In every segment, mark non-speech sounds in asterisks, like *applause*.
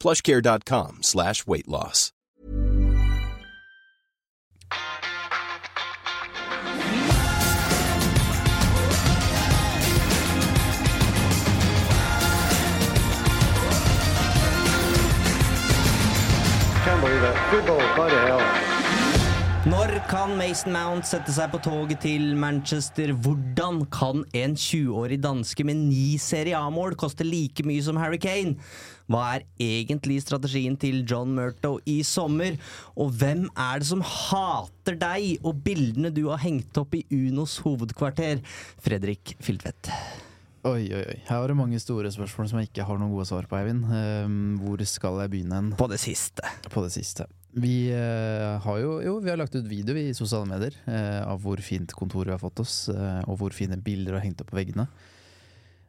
plushcare.com slash weight loss. Can't believe it. Football, by the hell. Når kan Mason Mount sette seg på toget til Manchester? Hvordan kan en 20-årig danske med ni Serie A-mål koste like mye som Harry Kane? Hva er egentlig strategien til John Murto i sommer? Og hvem er det som hater deg og bildene du har hengt opp i Unos hovedkvarter? Fredrik Filtvedt. Oi, oi, oi. Her var det mange store spørsmål som jeg ikke har noen gode svar på, Eivind. Ehm, hvor skal jeg begynne hen? På det siste. På det siste. Vi uh, har jo, jo vi har lagt ut video i sosiale medier uh, av hvor fint kontor vi har fått oss, uh, og hvor fine bilder vi har hengt opp på veggene.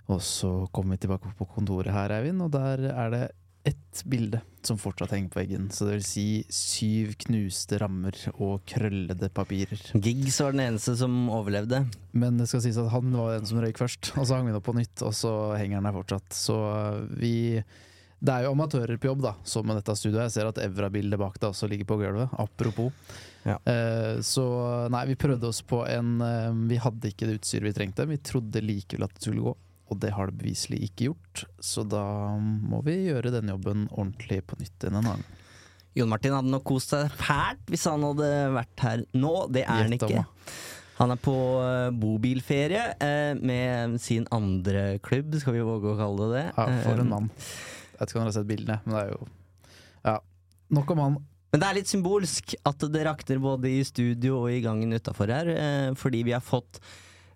Og så kommer vi tilbake på kontoret her, Eivind, og der er det ett bilde som fortsatt henger på veggen. Så det vil si syv knuste rammer og krøllede papirer. Giggs var den eneste som overlevde. Men det skal sies at han var den som røyk først, og så hang vi den opp på nytt, og så henger den der fortsatt. Så vi Det er jo amatører på jobb, da, som med dette studioet. Jeg ser at Evra-bildet bak deg også ligger på gulvet, apropos. Ja. Uh, så nei, vi prøvde oss på en uh, Vi hadde ikke det utstyret vi trengte. Vi trodde likevel at det skulle gå, og det har det beviselig ikke gjort. Så da må vi gjøre denne jobben ordentlig på nytt en annen. Jon Martin hadde nok kost seg fælt hvis han hadde vært her nå. Det er han ikke. Han er på eh, bobilferie eh, med sin andre klubb, skal vi våge å kalle det det. Ja, for Eh, en mann. Jeg vet ikke om dere har sett bildene, men det er jo Ja. Nok om han. Men det er litt symbolsk at det rakner både i studio og i gangen utafor her, eh, fordi vi har fått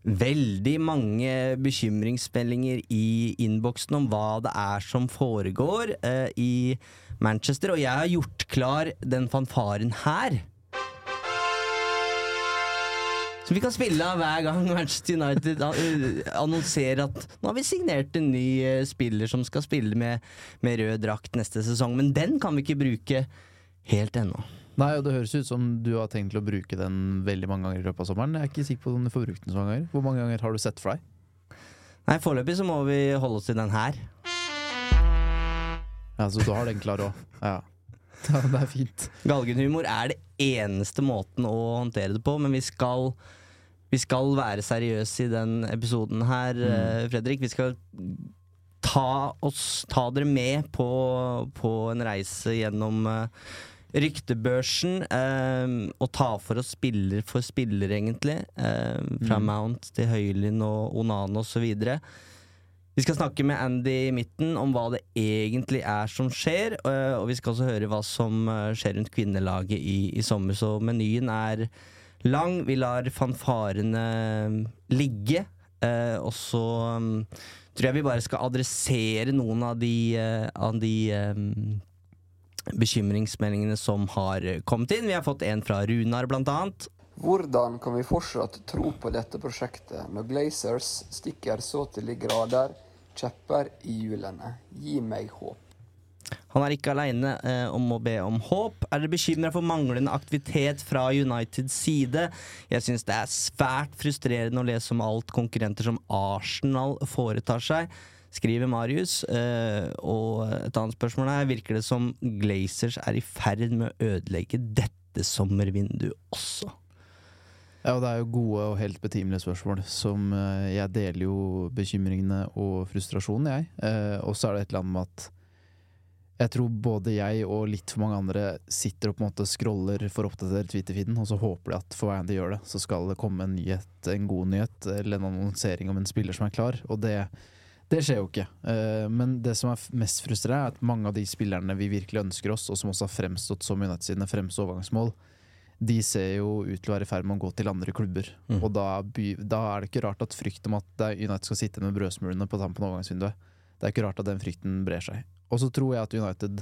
veldig mange bekymringsmeldinger i innboksen om hva det er som foregår eh, i Manchester, og jeg har gjort klar den fanfaren her. Som vi kan spille av hver gang Manchester United eh, annonserer at nå har vi signert en ny eh, spiller som skal spille med, med rød drakt neste sesong, men den kan vi ikke bruke helt ennå. Nei, og Det høres ut som du har tenkt til å bruke den veldig mange ganger i løpet av sommeren. Jeg er ikke sikker på om du får brukt den så mange ganger. Hvor mange ganger har du sett for deg? Nei, foreløpig så må vi holde oss til den her. Ja, Så du har den klar òg? Ja. *laughs* ja. Det er fint. Galgenhumor er det eneste måten å håndtere det på, men vi skal vi skal være seriøse i den episoden her, mm. Fredrik. Vi skal ta, oss, ta dere med på, på en reise gjennom eh, ryktebørsen. eh, og ta for oss spiller for spiller, egentlig. eh, fra Mount til Høylin og Onane osv. Vi skal snakke med Andy i midten om hva det egentlig er som skjer. øh, Og vi skal også høre hva som øh, skjer rundt kvinnelaget i, i sommer. Så menyen er lang. Vi lar fanfarene øh, ligge. øh, Og så øh, tror jeg vi bare skal adressere noen av de, av de øh, bekymringsmeldingene som har kommet inn. Vi har fått en fra Runar, blant annet. Hvordan kan vi fortsatt tro på dette prosjektet når Glazers stikker så til de grader kjepper i hjulene? Gi meg håp. Han er ikke aleine eh, om å be om håp. Er dere bekymra for manglende aktivitet fra Uniteds side? Jeg syns det er svært frustrerende å lese om alt konkurrenter som Arsenal foretar seg, skriver Marius. Eh, og et annet spørsmål er virker det som Glazers er i ferd med å ødelegge dette sommervinduet også? Ja, og Det er jo gode og helt betimelige spørsmål. Som eh, Jeg deler jo bekymringene og frustrasjonen, jeg. Eh, og så er det et eller annet med at jeg tror både jeg og litt for mange andre sitter og på en måte scroller for å oppdatere Twitter-feeden, og så håper de at for hver gang de gjør det, så skal det komme en nyhet, en god nyhet, eller en annonsering om en spiller som er klar. Og det, det skjer jo ikke. Eh, men det som er mest frustrerende, er at mange av de spillerne vi virkelig ønsker oss, og som også har fremstått som United sine fremste overgangsmål, de ser jo ut til å være i ferd med å gå til andre klubber. Mm. Og da, da er det ikke rart at frykt om at United skal sitte med brødsmulene på tampen av overgangsvinduet, det er ikke rart at den frykten brer seg. Og så tror jeg at United,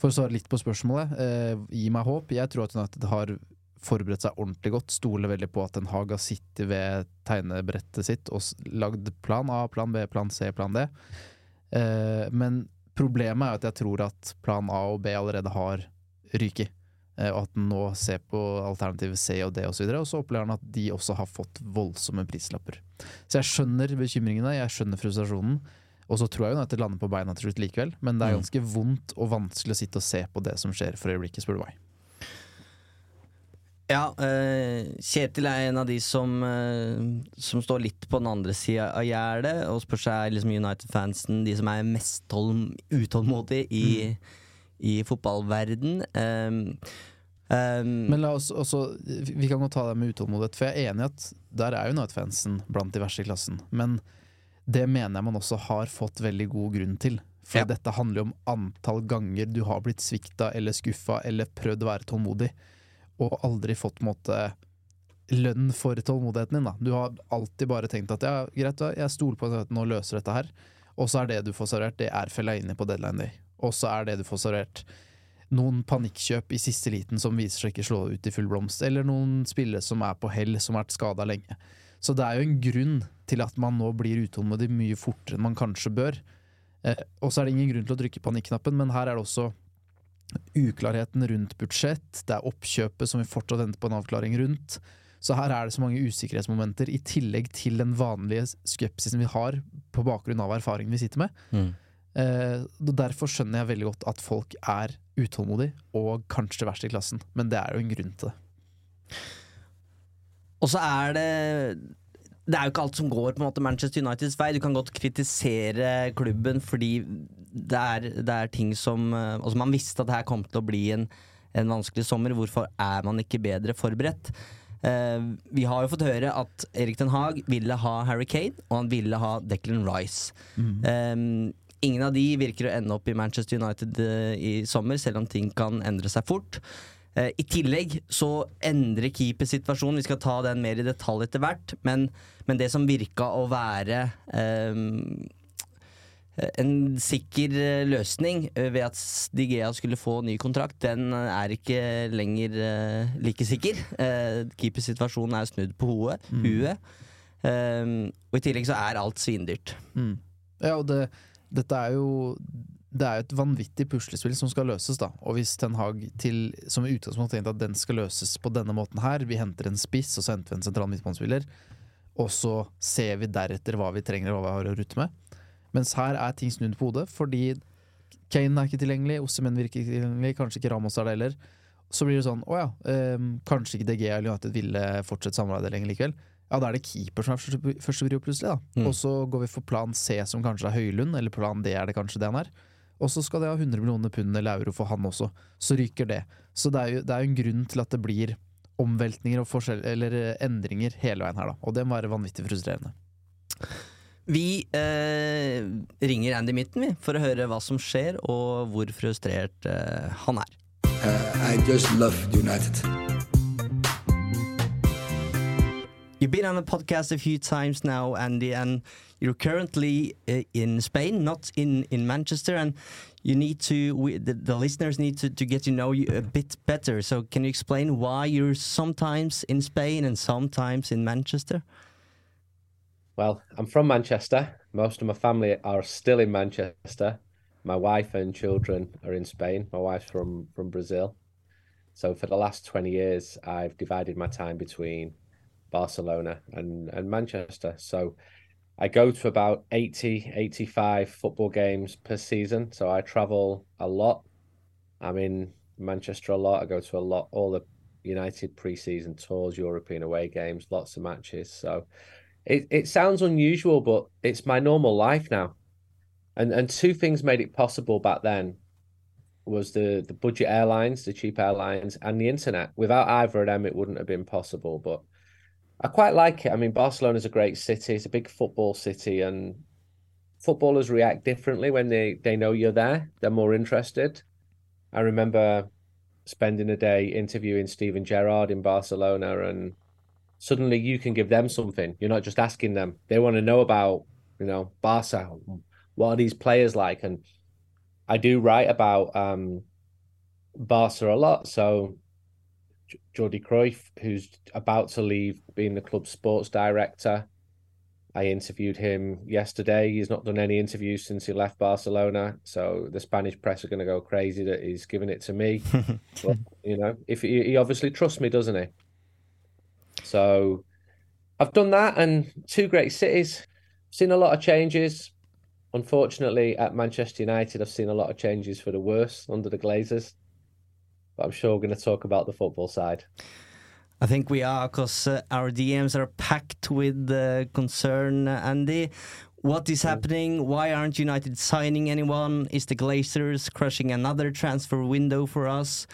for å svare litt på spørsmålet, eh, gi meg håp. Jeg tror at United har forberedt seg ordentlig godt. Stoler veldig på at Den Haag har sittet ved tegnebrettet sitt og lagd plan A, plan B, plan C, plan D. Eh, men problemet er at jeg tror at plan A og B allerede har ryket. Eh, og at den nå ser på alternativ C og D osv. Og, så videre, og så opplever han at de også har fått voldsomme prislapper. Så jeg skjønner bekymringene, jeg skjønner frustrasjonen. Og så tror jeg jo at det lander på beina til slutt likevel, men det er Mm. ganske vondt og vanskelig å sitte og se på det som skjer for øyeblikket, spør du meg. Ja, eh, Kjetil er en av de som, eh, som står litt på den andre sida av gjerdet, og spør seg liksom United-fansen de som er mest utålmodige i, i fotballverden. Um, um, Men la oss også Vi kan godt ta det med utålmodighet, for jeg er enig i at der er jo United-fansen blant de verste i klassen. Men det mener jeg man også har fått veldig god grunn til. For Ja. dette handler jo om antall ganger du har blitt svikta eller skuffa eller prøvd å være tålmodig, og aldri fått måte lønn for tålmodigheten din. Da. Du har alltid bare tenkt at ja, greit, jeg stoler på at nå løser dette her, og så er det du får servert, det er Fellaini på deadline day. Og så er det du får servert noen panikkjøp i siste liten som viser seg ikke slå ut i full blomst, eller noen spillere som er på hell, som har vært skada lenge. Så det er jo en grunn til at man nå blir utålmodig mye fortere enn man kanskje bør. Eh, og så er det ingen grunn til å trykke panikknappen, men her er det også uklarheten rundt budsjett, det er oppkjøpet som vi fortsatt venter på en avklaring rundt. Så her er det så mange usikkerhetsmomenter, i tillegg til den vanlige skepsisen vi har på bakgrunn av erfaringen vi sitter med. mm. Eh, derfor skjønner jeg veldig godt at folk er utålmodige, og kanskje verst i klassen. Men det er jo en grunn til det. Og så er det Det er jo ikke alt som går på en måte Manchester Uniteds vei. Du kan godt kritisere klubben fordi det er, det er ting som eh, Altså Man visste at det her kom til å bli en, en vanskelig sommer. Hvorfor er man ikke bedre forberedt? Uh, vi har jo fått høre at Erik Den Haag ville ha Harry Kane, og han ville ha Declan Rice. Eh, ingen av de virker å ende opp i Manchester United uh, i sommer, selv om ting kan endre seg fort. Eh, I tillegg så endrer keepersituasjonen. Vi skal ta den mer i detalj etter hvert. Men, men det som virka å være ehm, en sikker eh, løsning eh, ved at Digea skulle få ny kontrakt, den eh, er ikke lenger eh, like sikker. Eh, keepersituasjonen er snudd på hodet, huet. Ehm, og i tillegg så er alt svindyrt. Mm. Ja, og det, dette er jo det er jo et vanvittig puslespill som skal løses, da. Og hvis Ten Hag til, som i utgangspunktet tenkte at den skal løses på denne måten her, vi henter en spiss, og så henter vi en sentral midtbanespiller, og så ser vi deretter hva vi trenger og hva vi har å rutte med. Mens her er ting snudd på hodet, fordi Kane er ikke tilgjengelig, Osemen virker ikke tilgjengelig, kanskje ikke Ramos er det heller. Så blir det sånn, å ja, ehm, kanskje ikke DG eller United ville fortsette samarbeidet lenger likevel. Ja, da er det keeper som er første, første plutselig, da. Mm. Og så går vi for plan C, som kanskje er Høylund, eller plan D er det kanskje det han er. Og så skal de ha 100 millioner pund eller euro for han også. Så ryker det. Så det er jo, det er jo en grunn til at det blir omveltninger og forskjell, eller eh, endringer hele veien her, da. Og det må være vanvittig frustrerende. Vi eh, ringer Andy Mitten vi, for å høre hva som skjer, og hvor frustrert eh, han er. Uh, I just love United. You've been on the podcast a few times now, Andy, and you're currently uh, in Spain, not in, in Manchester, and you need to, we, the, the listeners need to, to get to know you a bit better. So, can you explain why you're sometimes in Spain and sometimes in Manchester? Well, I'm from Manchester. Most of my family are still in Manchester. My wife and children are in Spain. My wife's from from Brazil. So for the last 20 years, I've divided my time between Barcelona and, and Manchester. So I go to about 80, 85 football games per season. So I travel a lot. I'm in Manchester a lot. I go to a lot, all the United pre-season tours, European away games, lots of matches. So it, it sounds unusual, but it's my normal life now. And and two things made it possible back then. was the the budget airlines, the cheap airlines, and the internet. Without either of them, it wouldn't have been possible. But I quite like it. I mean, Barcelona's a great city. It's a big football city, and footballers react differently when they they know you're there. They're more interested. I remember spending a day interviewing Steven Gerrard in Barcelona, and suddenly you can give them something. You're not just asking them; they want to know about you know Barca. What are these players like? And I do write about um, Barca a lot. So Jordi Cruyff, who's about to leave being the club sports director, I interviewed him yesterday. He's not done any interviews since he left Barcelona, so the Spanish press are going to go crazy that he's giving it to me. *laughs* but you know, if he, he obviously trusts me, doesn't he? So I've done that, and two great cities. Seen a lot of changes. Unfortunately, at Manchester United, I've seen a lot of changes for the worse under the Glazers. But I'm sure we're going to talk about the football side. I think we are, because uh, our DMs are packed with uh, concern, Andy. What is happening? Why aren't United signing anyone? Is the Glazers crushing another transfer window for us?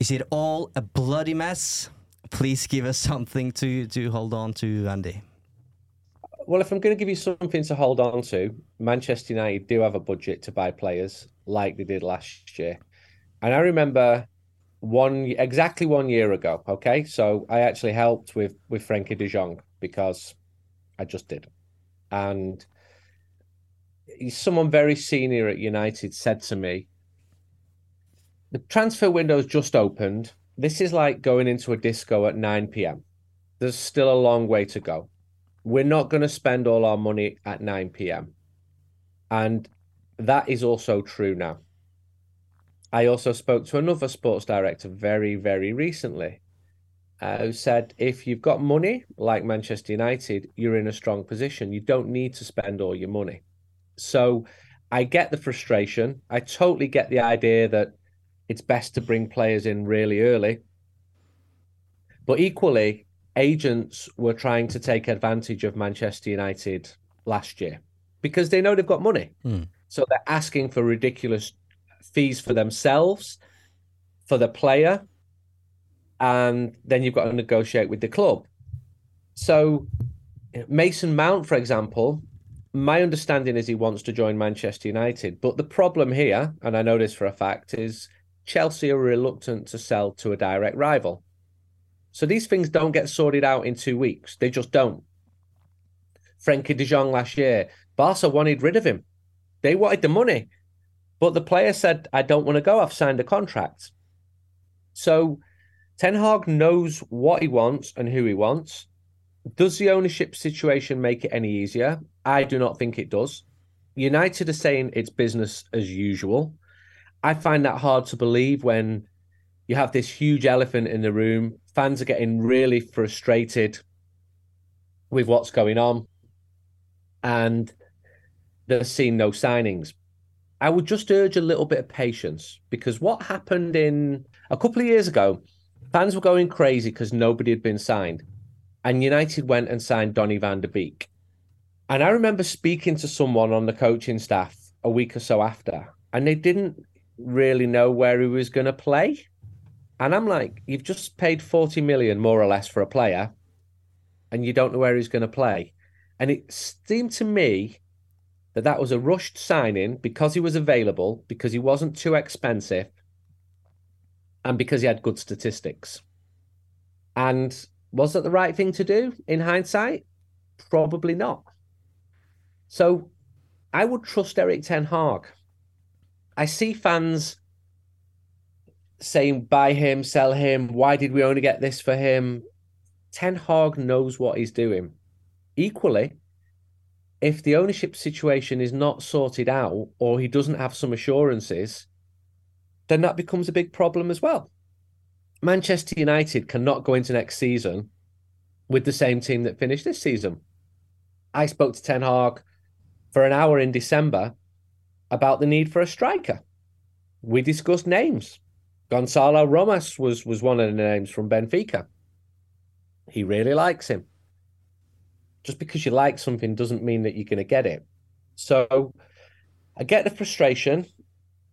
Is it all a bloody mess? Please give us *laughs* something to, to hold on to, Andy. Well, if I'm going to give you something to hold on to, Manchester United do have a budget to buy players like they did last year. And I remember one exactly one year ago. Okay, so I actually helped with with Frankie De Jong because I just did, and someone very senior at United said to me, "The transfer window's just opened. This is like going into a disco at nine p.m. There's still a long way to go." we're not going to spend all our money at 9 p.m. And that is also true now. I also spoke to another sports director very, very recently uh, who said if you've got money like Manchester United, you're in a strong position. You don't need to spend all your money. So I get the frustration. I totally get the idea that it's best to bring players in really early. But equally, agents were trying to take advantage of Manchester United last year because they know they've got money. Mm. So they're asking for ridiculous fees for themselves, for the player, and then you've got to negotiate with the club. So Mason Mount, for example, my understanding is he wants to join Manchester United. But the problem here, and I know this for a fact, is Chelsea are reluctant to sell to a direct rival. So these things don't get sorted out in two weeks. They just don't. Frankie de Jong last year, Barca wanted rid of him. They wanted the money. But the player said, I don't want to go. I've signed a contract. So Ten Hag knows what he wants and who he wants. Does the ownership situation make it any easier? I do not think it does. United are saying it's business as usual. I find that hard to believe when you have this huge elephant in the room. Fans are getting really frustrated with what's going on, and they're seeing no signings. I would just urge a little bit of patience because what happened in a couple of years ago, fans were going crazy because nobody had been signed, and United went and signed Donny van der Beek. And I remember speaking to someone on the coaching staff a week or so after, and they didn't really know where he was going to play. And I'm like, you've just paid 40 million more or less for a player and you don't know where he's going to play. And it seemed to me that that was a rushed signing because he was available, because he wasn't too expensive, and because he had good statistics. And was that the right thing to do in hindsight? Probably not. So I would trust Eric Ten Hag. I see fans saying buy him, sell him. Why did we only get this for him? Ten Hag knows what he's doing. Equally, if the ownership situation is not sorted out or he doesn't have some assurances, then that becomes a big problem as well. Manchester United cannot go into next season with the same team that finished this season. I spoke to Ten Hag for an hour in December about the need for a striker. We discussed names. Gonzalo Ramos was was one of the names from Benfica. He really likes him. Just because you like something doesn't mean that you're going to get it. So I get the frustration.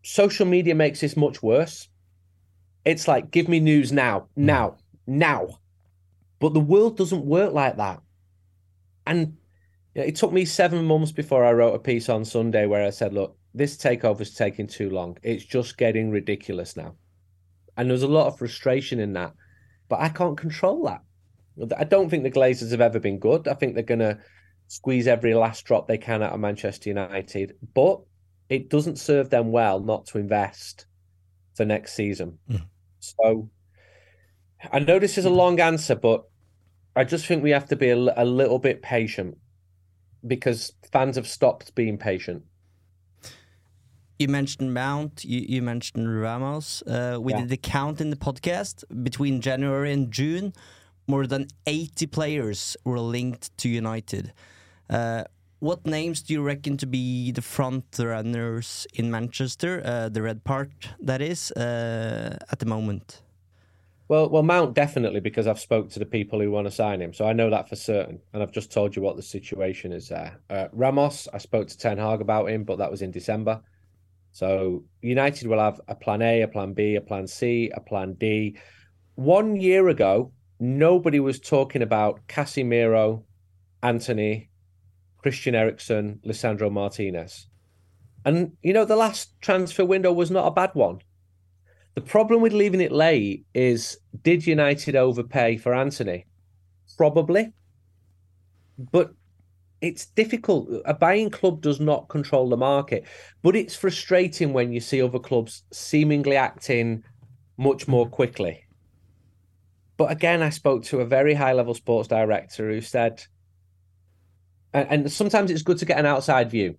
social media makes this much worse. It's like, give me news now, now, now. But the world doesn't work like that. And it took me seven months before I wrote a piece on Sunday where I said, look, this takeover is taking too long. It's just getting ridiculous now. And there's a lot of frustration in that. But I can't control that. I don't think the Glazers have ever been good. I think they're going to squeeze every last drop they can out of Manchester United. But it doesn't serve them well not to invest for next season. Mm. So I know this is a long answer, but I just think we have to be a, a little bit patient because fans have stopped being patient. You mentioned Mount, you, you mentioned Ramos. Uh, we yeah. did the count in the podcast between January and June. More than 80 players were linked to United. Uh, what names do you reckon to be the front runners in Manchester, uh, the red part that is, uh, at the moment? Well, well, Mount definitely because I've spoke to the people who want to sign him, so I know that for certain, and I've just told you what the situation is there. Uh, Ramos, I spoke to Ten Hag about him, but that was in December. So United will have a plan A, a plan B, a plan C, a plan D. One year ago, nobody was talking about Casemiro, Anthony, Christian Eriksen, Lissandro Martinez. And, you know, the last transfer window was not a bad one. The problem with leaving it late is did United overpay for Anthony? Probably. But it's difficult. A buying club does not control the market. But it's frustrating when you see other clubs seemingly acting much more quickly. But again, I spoke to a very high level sports director who said and, and sometimes it's good to get an outside view.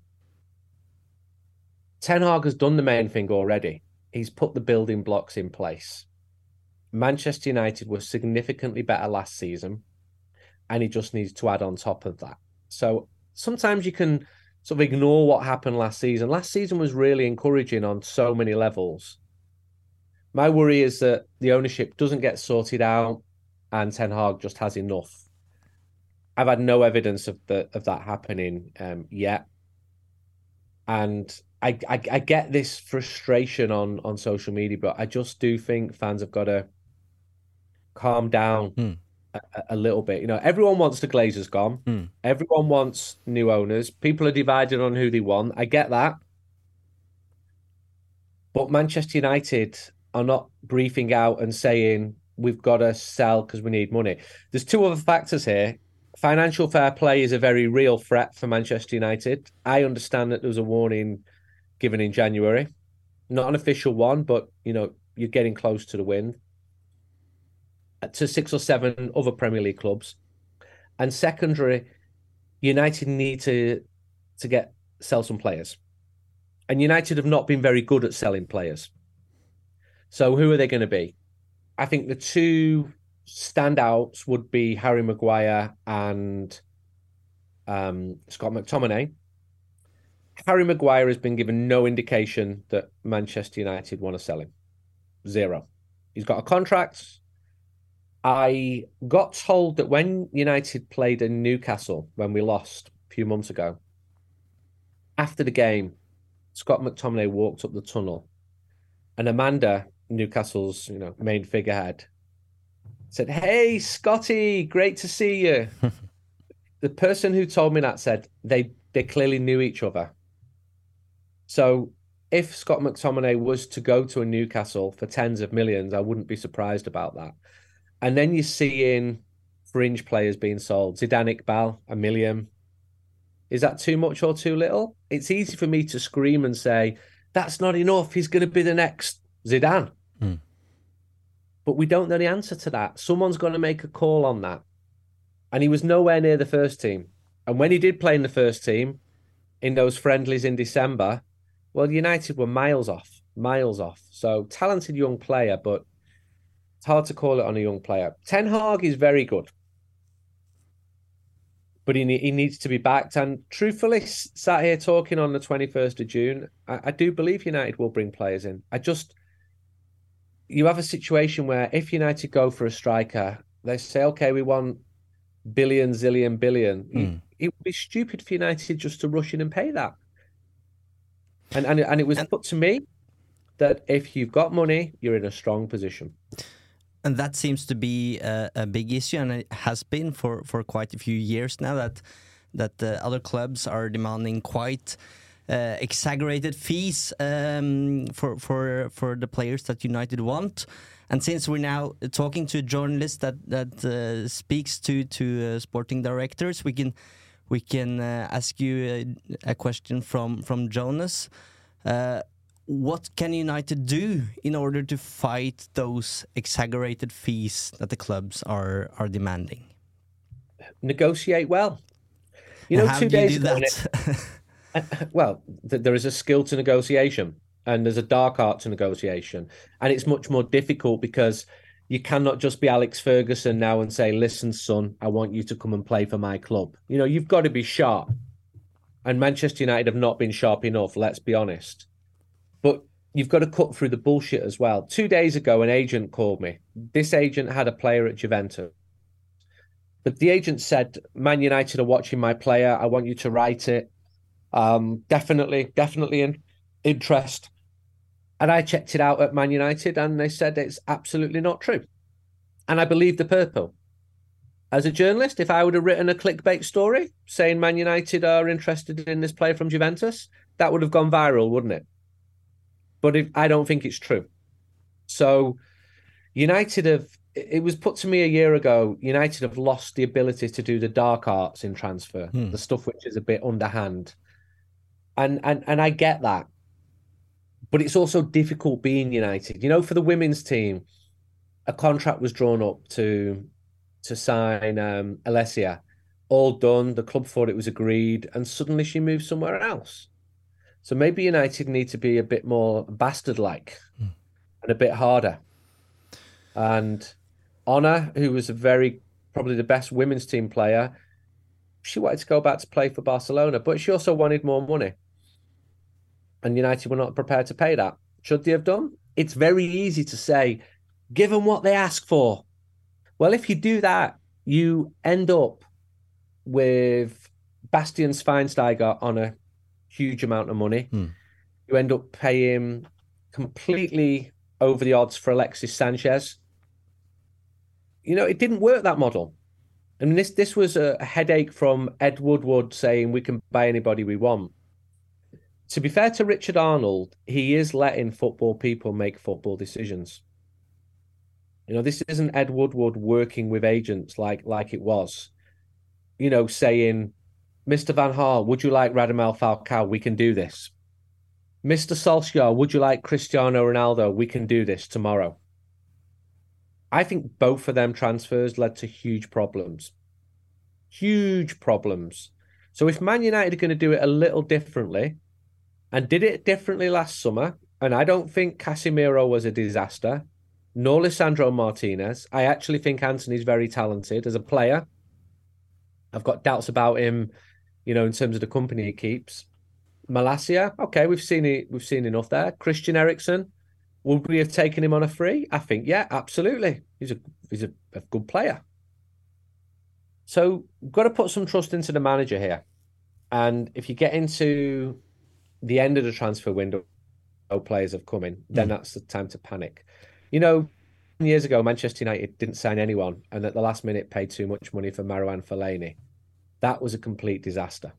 Ten Hag has done the main thing already. He's put the building blocks in place. Manchester United were significantly better last season, and he just needs to add on top of that. So sometimes you can sort of ignore what happened last season. Last season was really encouraging on so many levels. My worry is that the ownership doesn't get sorted out and Ten Hag just has enough. I've had no evidence of the of that happening um, yet, and I, I, I get this frustration on on social media, but I just do think fans have got to calm down hmm. a, a, little bit. You know, everyone wants the Glazers gone. Hmm. Everyone wants new owners. People are divided on who they want. I get that, but Manchester United are not briefing out and saying we've got to sell because we need money. There's two other factors here financial fair play is a very real threat for Manchester United. I understand that there was a warning given in January, not an official one, but you know you're getting close to the win. Uh, to six or seven other Premier League clubs, and secondary, United need to to get sell some players, and United have not been very good at selling players. So who are they going to be? I think the two standouts would be Harry Maguire and um, Scott McTominay. Harry Maguire has been given no indication that Manchester United want to sell him. Zero. He's got a contract. I got told that when United played in Newcastle when we lost a few months ago, after the game, Scott McTominay walked up the tunnel, and Amanda, Newcastle's you know main figurehead, said, "Hey, Scotty, great to see you." *laughs* the person who told me that said they they clearly knew each other. So if Scott McTominay was to go to a Newcastle for tens of millions, I wouldn't be surprised about that. And then you're seeing fringe players being sold. Zidane Iqbal, a million. Is that too much or too little? It's easy for me to scream and say, that's not enough. He's going to be the next Zidane. But we don't know the answer to that. Someone's going to make a call on that. And he was nowhere near the first team. And when he did play in the first team in those friendlies in December, well, United were miles off, miles off. So talented young player, but it's hard to call it on a young player. Ten Hag is very good, but he he needs to be backed. And truthfully, sat here talking on the twenty first of June, I, I do believe United will bring players in. I just you have a situation where if United go for a striker, they say, okay, we want billion, zillion, billion. Mm. It would be stupid for United just to rush in and pay that. And and, and it was and, put to me that if you've got money, you're in a strong position. And that seems to be a, a big issue, and it has been for, for quite a few years now. That that uh, other clubs are demanding quite exaggerated fees um, for for for the players that United want. And since we're now talking to a journalist that that uh, speaks to to uh, sporting directors, we can we can uh, ask you a, a, question from from Jonas. Uh, what can United do in order to fight those exaggerated fees that the clubs are are demanding? Negotiate well. You know, two days ago. *laughs* well, th- there is a skill to negotiation and there's a dark art to negotiation. And it's much more difficult because you cannot just be Alex Ferguson now and say, listen, son, I want you to come and play for my club. You know, you've got to be sharp. And Manchester United have not been sharp enough, let's be honest. But you've got to cut through the bullshit as well. Two days ago, an agent called me. This agent had a player at Juventus. But the agent said, Man United are watching my player. I want you to write it. Um, definitely, definitely in interest. And I checked it out at Man United and they said it's absolutely not true. And I believe the purple. As a journalist, if I would have written a clickbait story saying Man United are interested in this player from Juventus, that would have gone viral, wouldn't it? But if, I don't think it's true. So United have, it was put to me a year ago, United have lost the ability to do the dark arts in transfer, hmm. the stuff which is a bit underhand. And, and and I get that but it's also difficult being United. You know, for the women's team, a contract was drawn up to to sign um, Alessia. All done. The club thought it was agreed, and suddenly she moved somewhere else. So maybe United need to be a bit more bastard-like mm. and a bit harder. And Honor, who was a very probably the best women's team player, she wanted to go back to play for Barcelona, but she also wanted more money and United were not prepared to pay that. Should they have done? It's very easy to say, give them what they ask for. Well, if you do that, you end up with Bastian Schweinsteiger on a huge amount of money. Hmm. You end up paying completely over the odds for Alexis Sanchez. You know, it didn't work that model. I mean, this this was a headache from Ed Woodward saying we can buy anybody we want to be fair to Richard Arnold, he is letting football people make football decisions. You know, this isn't Ed Woodward working with agents like like it was. You know, saying, Mr. Van Gaal, would you like Radamel Falcao? We can do this. Mr. Solskjaer, would you like Cristiano Ronaldo? We can do this tomorrow. I think both of them transfers led to huge problems. Huge problems. So if Man United are going to do it a little differently, and did it differently last summer. And I don't think Casemiro was a disaster, nor Lisandro Martinez. I actually think Anthony's very talented as a player. I've got doubts about him, you know, in terms of the company he keeps. Malacia, okay, we've seen it, we've seen enough there. Christian Eriksen, would we have taken him on a free? I think, yeah, absolutely. He's a he's a, a good player. So got to put some trust into the manager here. And if you get into the end of the transfer window, players have come in, then mm. that's the time to panic. You know, years ago, Manchester United didn't sign anyone, and at the last minute paid too much money for Marouane Fellaini. That was a complete disaster.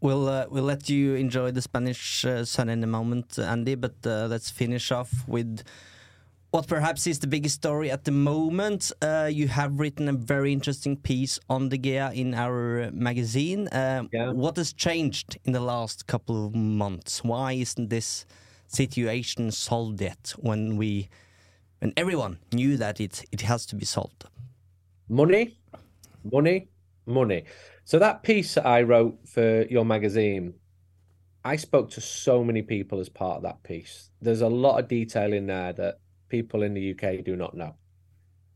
We'll uh, we'll let you enjoy the Spanish uh, sun in a moment, Andy. But uh, let's finish off with what perhaps is the biggest story at the moment. Uh, you have written a very interesting piece on the Gea in our magazine. Uh, yeah. What has changed in the last couple of months? Why isn't this situation solved yet? When we, when everyone knew that it it has to be solved. Money, money, money. So that piece that I wrote for your magazine, I spoke to so many people as part of that piece. There's a lot of detail in there that people in the UK do not know.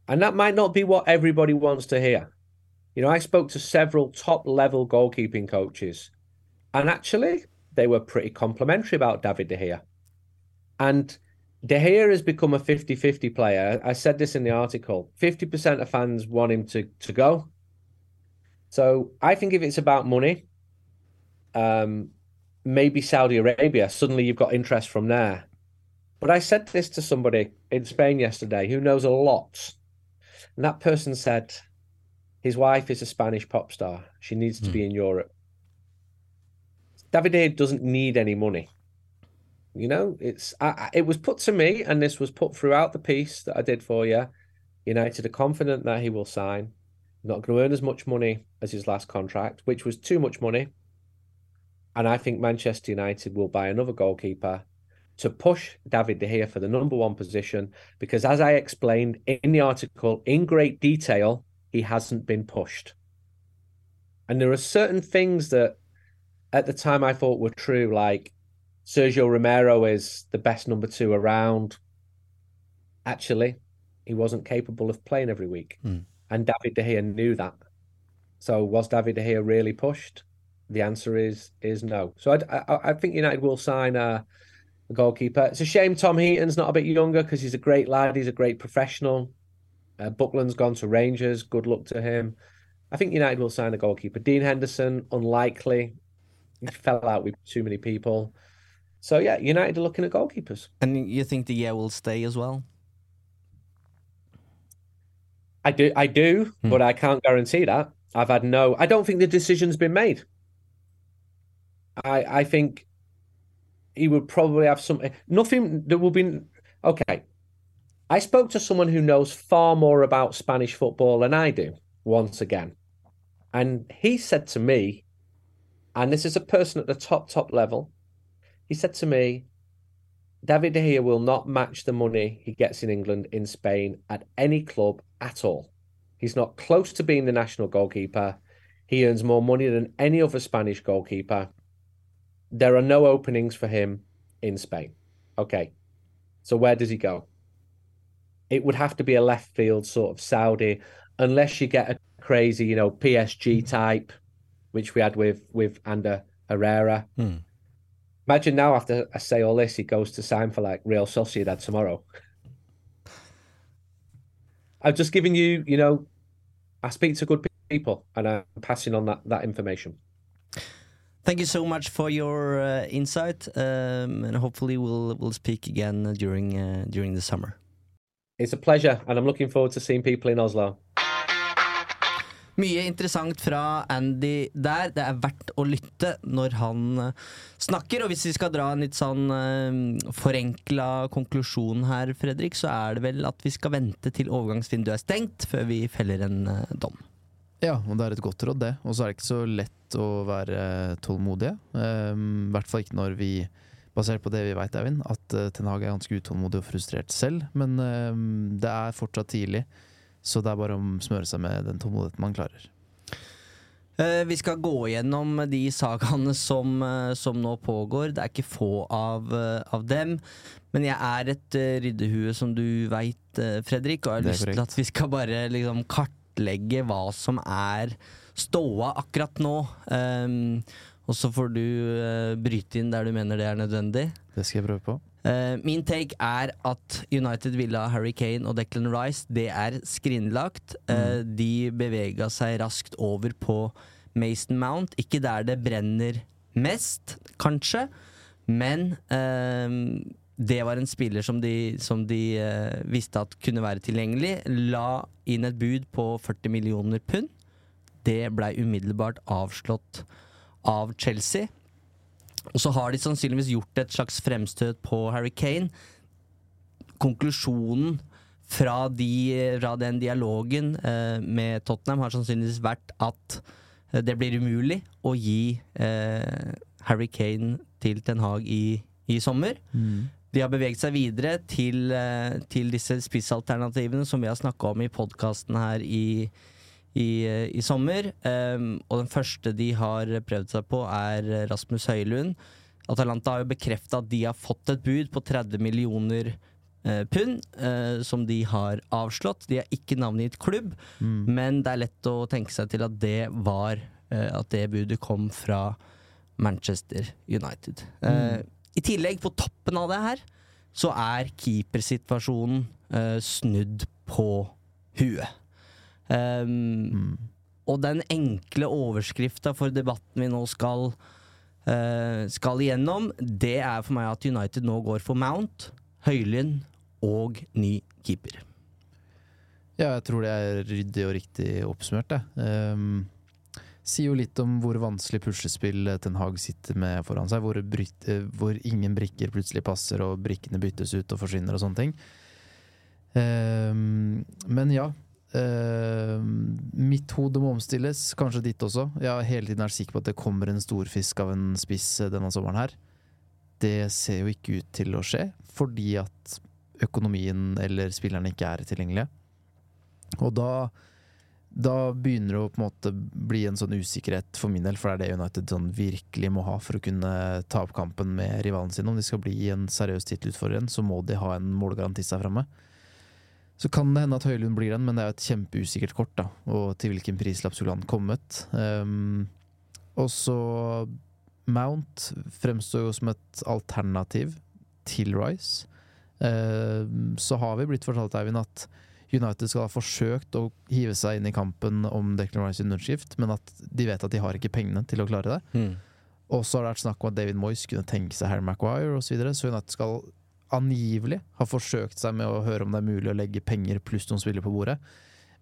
And that might not be what everybody wants to hear. You know, I spoke to several top level goalkeeping coaches, and actually, they were pretty complimentary about David De Gea. And De Gea has become a 50 50 player. I said this in the article 50% of fans want him to, to go. So I think if it's about money, um, maybe Saudi Arabia. Suddenly you've got interest from there. But I said this to somebody in Spain yesterday who knows a lot. And that person said his wife is a Spanish pop star. She needs to be hmm. in Europe. Davide doesn't need any money. You know, it's I- it was put to me, and this was put throughout the piece that I did for you. United are confident that he will sign. Not going to earn as much money as his last contract, which was too much money. And I think Manchester United will buy another goalkeeper to push David De Gea for the number one position because, as I explained in the article in great detail, he hasn't been pushed. And there are certain things that at the time I thought were true, like Sergio Romero is the best number two around. Actually, he wasn't capable of playing every week. Hmm. And David De Gea knew that. So was David De Gea really pushed? The answer is is no. So I, I, I think United will sign a, a goalkeeper. It's a shame Tom Heaton's not a bit younger because he's a great lad. He's a great professional. Uh, Buckland's gone to Rangers. Good luck to him. I think United will sign a goalkeeper. Dean Henderson, unlikely. He fell out with too many people. So yeah, United are looking at goalkeepers. And you think the year will stay as well? I do, I do, Hmm. but I can't guarantee that. I've had no. I don't think the decision's been made. I I think he would probably have something. Nothing. There will be. Okay. I spoke to someone who knows far more about Spanish football than I do. Once again, and he said to me, and this is a person at the top top level. He said to me, David De Gea will not match the money he gets in England in Spain at any club at all. He's not close to being the national goalkeeper. He earns more money than any other Spanish goalkeeper. There are no openings for him in Spain. Okay. So where does he go? It would have to be a left field sort of Saudi, unless you get a crazy, you know, PSG type, which we had with with Ander Herrera. Hmm. Imagine now after I say all this, he goes to sign for like Real Sociedad tomorrow. I've just given you, you know, I speak to good people and I'm passing on that, that information. Thank you so much for your uh, insight, um, and hopefully we'll we'll speak again during uh, during the summer. It's a pleasure and I'm looking forward to seeing people in Oslo. Mye interessant fra Andy der. Det er verdt å lytte når han eh, snakker. Og hvis vi skal dra en litt sånn uh, forenkla konklusjon her, Fredrik, så er det vel at vi skal vente til overgangsvinduet er stengt, før vi feller en eh, dom. Ja, og det er et godt råd, det. Og så er det ikke så lett å være tålmodige. Um, I hvert fall ikke når vi, basert på det vi veit, Eivind, at uh, Ten Hag er ganske utålmodig og frustrert selv. Men um, det er fortsatt tidlig, så det er bare å smøre seg med den tålmodigheten man klarer. Eh, vi skal gå gjennom de sagaene som, eh, som nå pågår. Det er ikke få av, av dem. Men jeg er et ryddehue, som du veit, Fredrik, og jeg har lyst til at vi skal bare liksom, kartlegge hva som er ståa akkurat nå. Um, og så får du uh, bryte inn der du mener det er nødvendig. Det skal jeg prøve på. Uh, min take er at United ville ha Harry Kane og Declan Rice. Det er skrinlagt. Eh, de bevega seg raskt over på Mason Mount. Ikke der det brenner mest, kanskje, men eh, det var en spiller som de, som de eh, visste at kunne være tilgjengelig. La inn et bud på 40 millioner pund. Det blei umiddelbart avslått av Chelsea. Og så har de sannsynligvis gjort et slags fremstøt på Harry Kane. Konklusjonen fra, de, fra den dialogen eh, med Tottenham har sannsynligvis vært at eh, det blir umulig å gi eh, Harry Kane til Ten Hag i, i sommer. De har beveget seg videre til, eh, til disse spissalternativene som vi har snakka om i podkasten her i, i, eh, i sommer. Um, og den første de har prøvd seg på, er Rasmus Høylund. Atalanta har jo bekrefta at de har fått et bud på 30 millioner eh, pund, eh, som de har avslått. De har ikke navngitt klubb, men det er lett å tenke seg til at det var eh, At det budet kom fra Manchester United. Eh, I tillegg, på toppen av det her, så er keepersituasjonen uh, snudd på huet. Um, Og den enkle overskrifta for debatten vi nå skal uh, skal igjennom, det er for meg at United nå går for Mount, Høylund og ny keeper. Ja, jeg tror det er ryddig og riktig oppsummert, det. Um, sier jo litt om hvor vanskelig puslespill Ten Hag sitter med foran seg. Hvor, bryt, hvor ingen brikker plutselig passer, og brikkene byttes ut og forsvinner og sånne ting. Um, men ja. Um, mitt hode må omstilles, kanskje ditt også. Jeg har hele tiden vært sikker på at det kommer en storfisk av en spiss denne sommeren her. Det ser jo ikke ut til å skje, fordi at økonomien eller spillerne ikke er tilgjengelige. Og da, da begynner det å på en måte bli en sånn usikkerhet for min del, for det er det United sånn virkelig må ha for å kunne ta opp kampen med rivalen sin. Om de skal bli en seriøs tittelutfordrer, så må de ha en målgarantist seg framme. Så kan det hende at Høylund blir den, men det er jo et kjempeusikkert kort. da, Og til hvilken prislapp skulle han kommet? Um, og så Mount fremstår jo som et alternativ til Rice. Uh, så har vi blitt fortalt, Eivind, at United skal ha forsøkt å hive seg inn i kampen om Declan Rice underskift, men at de vet at de har ikke pengene til å klare det. Mm. Og så har det vært snakk om at David Moyes kunne tenke seg Harry Maguire osv., så, videre, så United skal angivelig ha forsøkt seg med å høre om det er mulig å legge penger pluss noen spillere på bordet.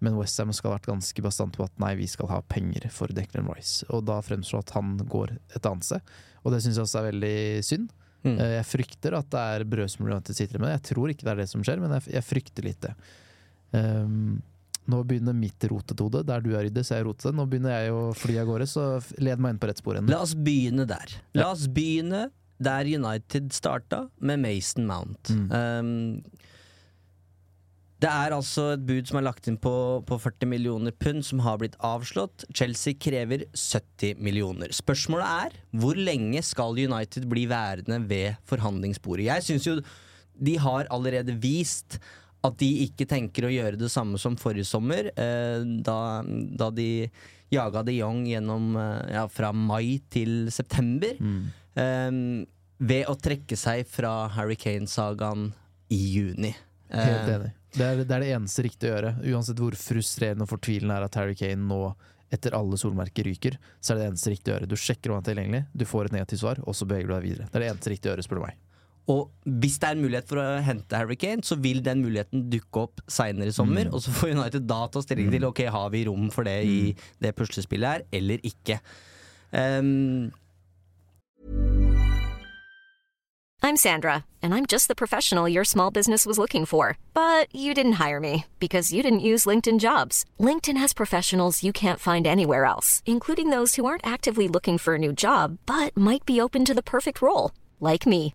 Men Westham skal ha vært ganske bastant på at nei, vi skal ha penger for Declan Rice. Og da fremstår at han går et annet sted. Og det syns jeg også er veldig synd. Mm. Eh, Jeg frykter at det er brødsmuler United sitter med. Jeg tror ikke det er det som skjer, men jeg frykter litt det. Um, nå begynner mitt rotetode. Der du er så er jeg rotete. Nå begynner jeg å fly av gårde, så led meg inn på rett spor. La oss begynne der. La oss begynne der United starta, med Mason Mount. Mm. Um, det er altså et bud som er lagt inn på, på 40 millioner pund, som har blitt avslått. Chelsea krever 70 millioner. Spørsmålet er hvor lenge skal United bli værende ved forhandlingsbordet? Jeg syns jo de har allerede vist at de ikke tenker å gjøre det samme som forrige sommer, eh, da, da de jaga de Jong gjennom eh, ja, fra mai til september. eh, ved å trekke seg fra Harry Kane-sagaen i juni. Helt Eh, enig. Det er, det er det eneste riktige å gjøre. Uansett hvor frustrerende og fortvilende er at Harry Kane nå etter alle solmerker ryker, så er det det eneste riktige å gjøre. Du sjekker om han er tilgjengelig, du får et negativt svar, og så beveger du deg videre. Det er det eneste riktige å gjøre, spør du meg. Og hvis det er en mulighet for å hente Harry Kane, så vil den muligheten dukke opp seinere i sommer. Og så får United da ta stilling til Ok, har vi rom for det i det puslespillet her, eller ikke. Um, I'm Sandra, and I'm just the professional your small business was looking for. But you didn't hire me because you didn't use LinkedIn jobs. LinkedIn has professionals you can't find anywhere else, including those who aren't actively looking for a new job but might be open to the perfect role, like me.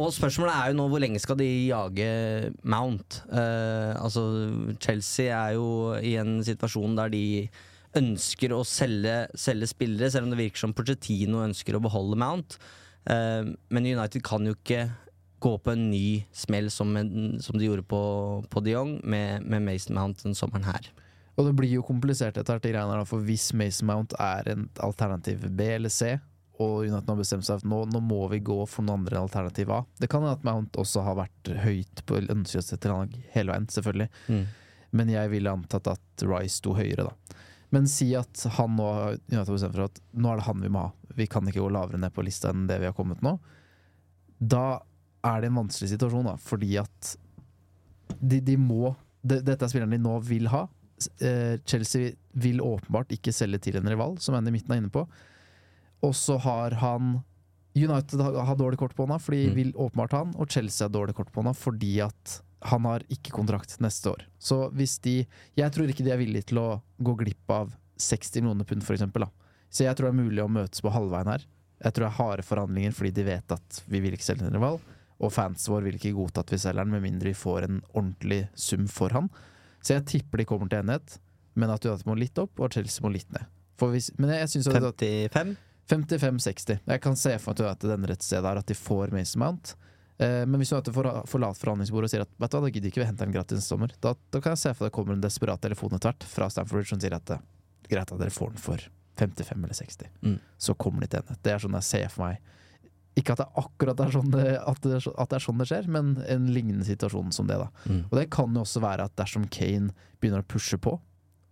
Og spørsmålet er jo nå hvor lenge skal de jage Mount? Uh, altså Chelsea er jo i en situasjon der de ønsker å selge, selge spillere, selv om det virker som Pochettino ønsker å beholde Mount. Uh, men United kan jo ikke gå på en ny smell som, som de gjorde på, på de Jong, med, med Mason Mount den sommeren her. Og det blir jo komplisert etter hvert, for hvis Mason Mount er en alternativ B eller C, og United har bestemt seg for nå, nå må vi gå for noen andre alternativ A. Det kan at Mount også har vært høyt på ønskelista til lag hele veien, selvfølgelig. Mm. Men jeg ville antatt at Rice sto høyere, da. Men si at han nå United har bestemt for at nå er det han vi må ha. Vi kan ikke gå lavere ned på lista enn det vi har kommet nå. Da er det en vanskelig situasjon, da, fordi at de, de må de, Dette er spilleren de nå vil ha. Eh, Chelsea vil åpenbart ikke selge til en rival, som Andy Midten er inne på. Og så har han United har, har dårlig kort på hånda, fordi de Mm. vil åpenbart han, og Chelsea har dårlig kort på hånda fordi at han har ikke kontrakt neste år. Så hvis de Jeg tror ikke de er villige til å gå glipp av 60 millioner pund, for eksempel. Da. Så jeg tror det er mulig å møtes på halvveien her. Jeg tror det er harde forhandlinger fordi de vet at vi vil ikke selge en rival, og fans vår vil ikke godta at vi selger den med mindre vi får en ordentlig sum for han. Så jeg tipper de kommer til enighet, men at United må litt opp, og Chelsea må litt ned. For hvis, men jeg, jeg synes at 55? 55-60. Jeg kan se for meg at den rett sted er at de får Mason Mount. Eh, men hvis United får- forlater forhandlingsbordet og sier at vet du hva, da gidder ikke vi hente en gratis neste sommer, da, da kan jeg se for meg det kommer en desperat telefon etter hvert fra Stanford som sier at det er greit at dere får den for 55 eller 60. Mm. Så kommer de til enighet. Det er sånn jeg ser for meg. Ikke at det akkurat er sånn det, at det, at det er sånn det skjer, men en lignende situasjon som det. da. Mm. Og det kan jo også være at dersom Kane begynner å pushe på,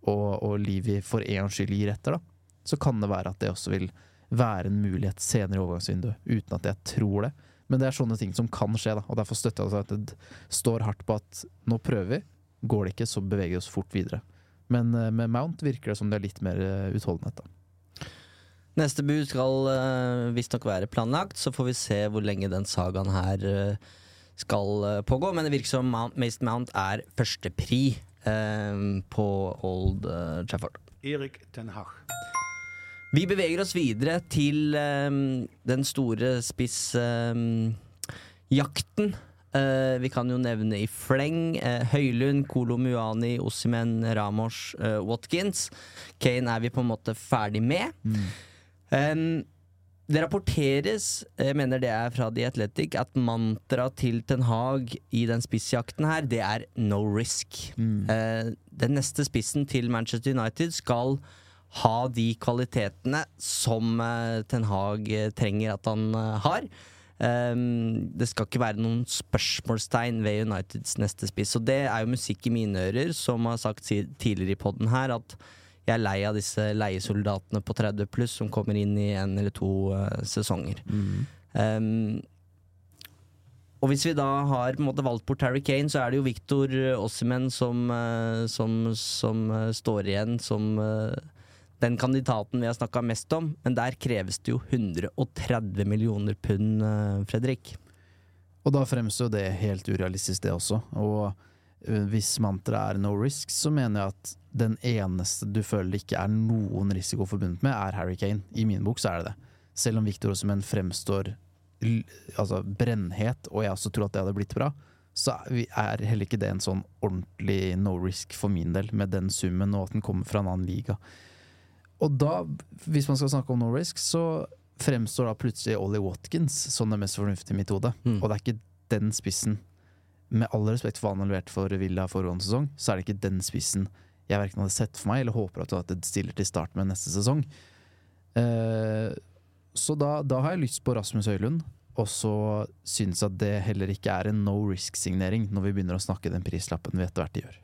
og, og Livi for en gangs skyld gir etter, da, så kan det være at det også vil være en mulighet senere i overgangsvinduet, uten at jeg tror det. Men det er sånne ting som kan skje, da, og derfor støtter jeg at det står hardt på at nå prøver vi, går det ikke, så beveger vi oss fort videre. Men eh, med Mount virker det som det er litt mer eh, utholdenhet, da. Neste bud skal uh, visstnok være planlagt, så får vi se hvor lenge den sagaen her skal pågå. Men det virker som Mount, Mason Mount er førstepri uh, på Old Trafford. Erik Ten Hag. Vi beveger oss videre til um, den store spissjakten. Eh, vi kan jo nevne i fleng uh, Høylund, Kolo Muani, Ossimen, Ramos, uh, Watkins. Kane er vi på en måte ferdig med. Um, det rapporteres, jeg mener det er fra The Athletic, at mantraet til Ten Hag i den spissjakten her, det er no risk. Eh, den neste spissen til Manchester United skal ha de kvalitetene som eh, Ten Hag eh, trenger at han eh, har. Um, det skal ikke være noen spørsmålstegn ved Uniteds neste spiss. Og det er jo musikk i mine ører, som har sagt tidligere i podden her, at jeg er lei av disse leiesoldatene på 30 pluss som kommer inn i en eller to uh, sesonger. Um, og hvis vi da har på en måte valgt bort Harry Kane, så er det jo Victor Ossimen som, uh, som, som uh, står igjen som eh, den kandidaten vi har snakka mest om. Men der kreves det jo 130 millioner pund, eh, Fredrik. Og da fremstår det helt urealistisk, det også. Og øh, hvis mantraet er no risk, så mener jeg at den eneste du føler det ikke er noen risiko forbundet med, er Harry Kane. I min bok så er det det. Selv om Victor Osimhen fremstår altså brennhet, og jeg også tror at det hadde blitt bra, så er heller ikke det en sånn ordentlig no risk for min del, med den summen, og at den kommer fra en annen liga. Og da, hvis man skal snakke om no risk, så fremstår da plutselig Ollie Watkins som den mest fornuftige metode. Mm. Og det er ikke den spissen Med all respekt for hva han har levert for Villa foregående sesong, så er det ikke den spissen jeg verken hadde sett for meg, eller håper at det stiller til start med neste sesong. Eh, så da, da har jeg lyst på Rasmus Høylund, og så syns jeg at det heller ikke er en no risk-signering når vi begynner å snakke den prislappen vi etter hvert gjør.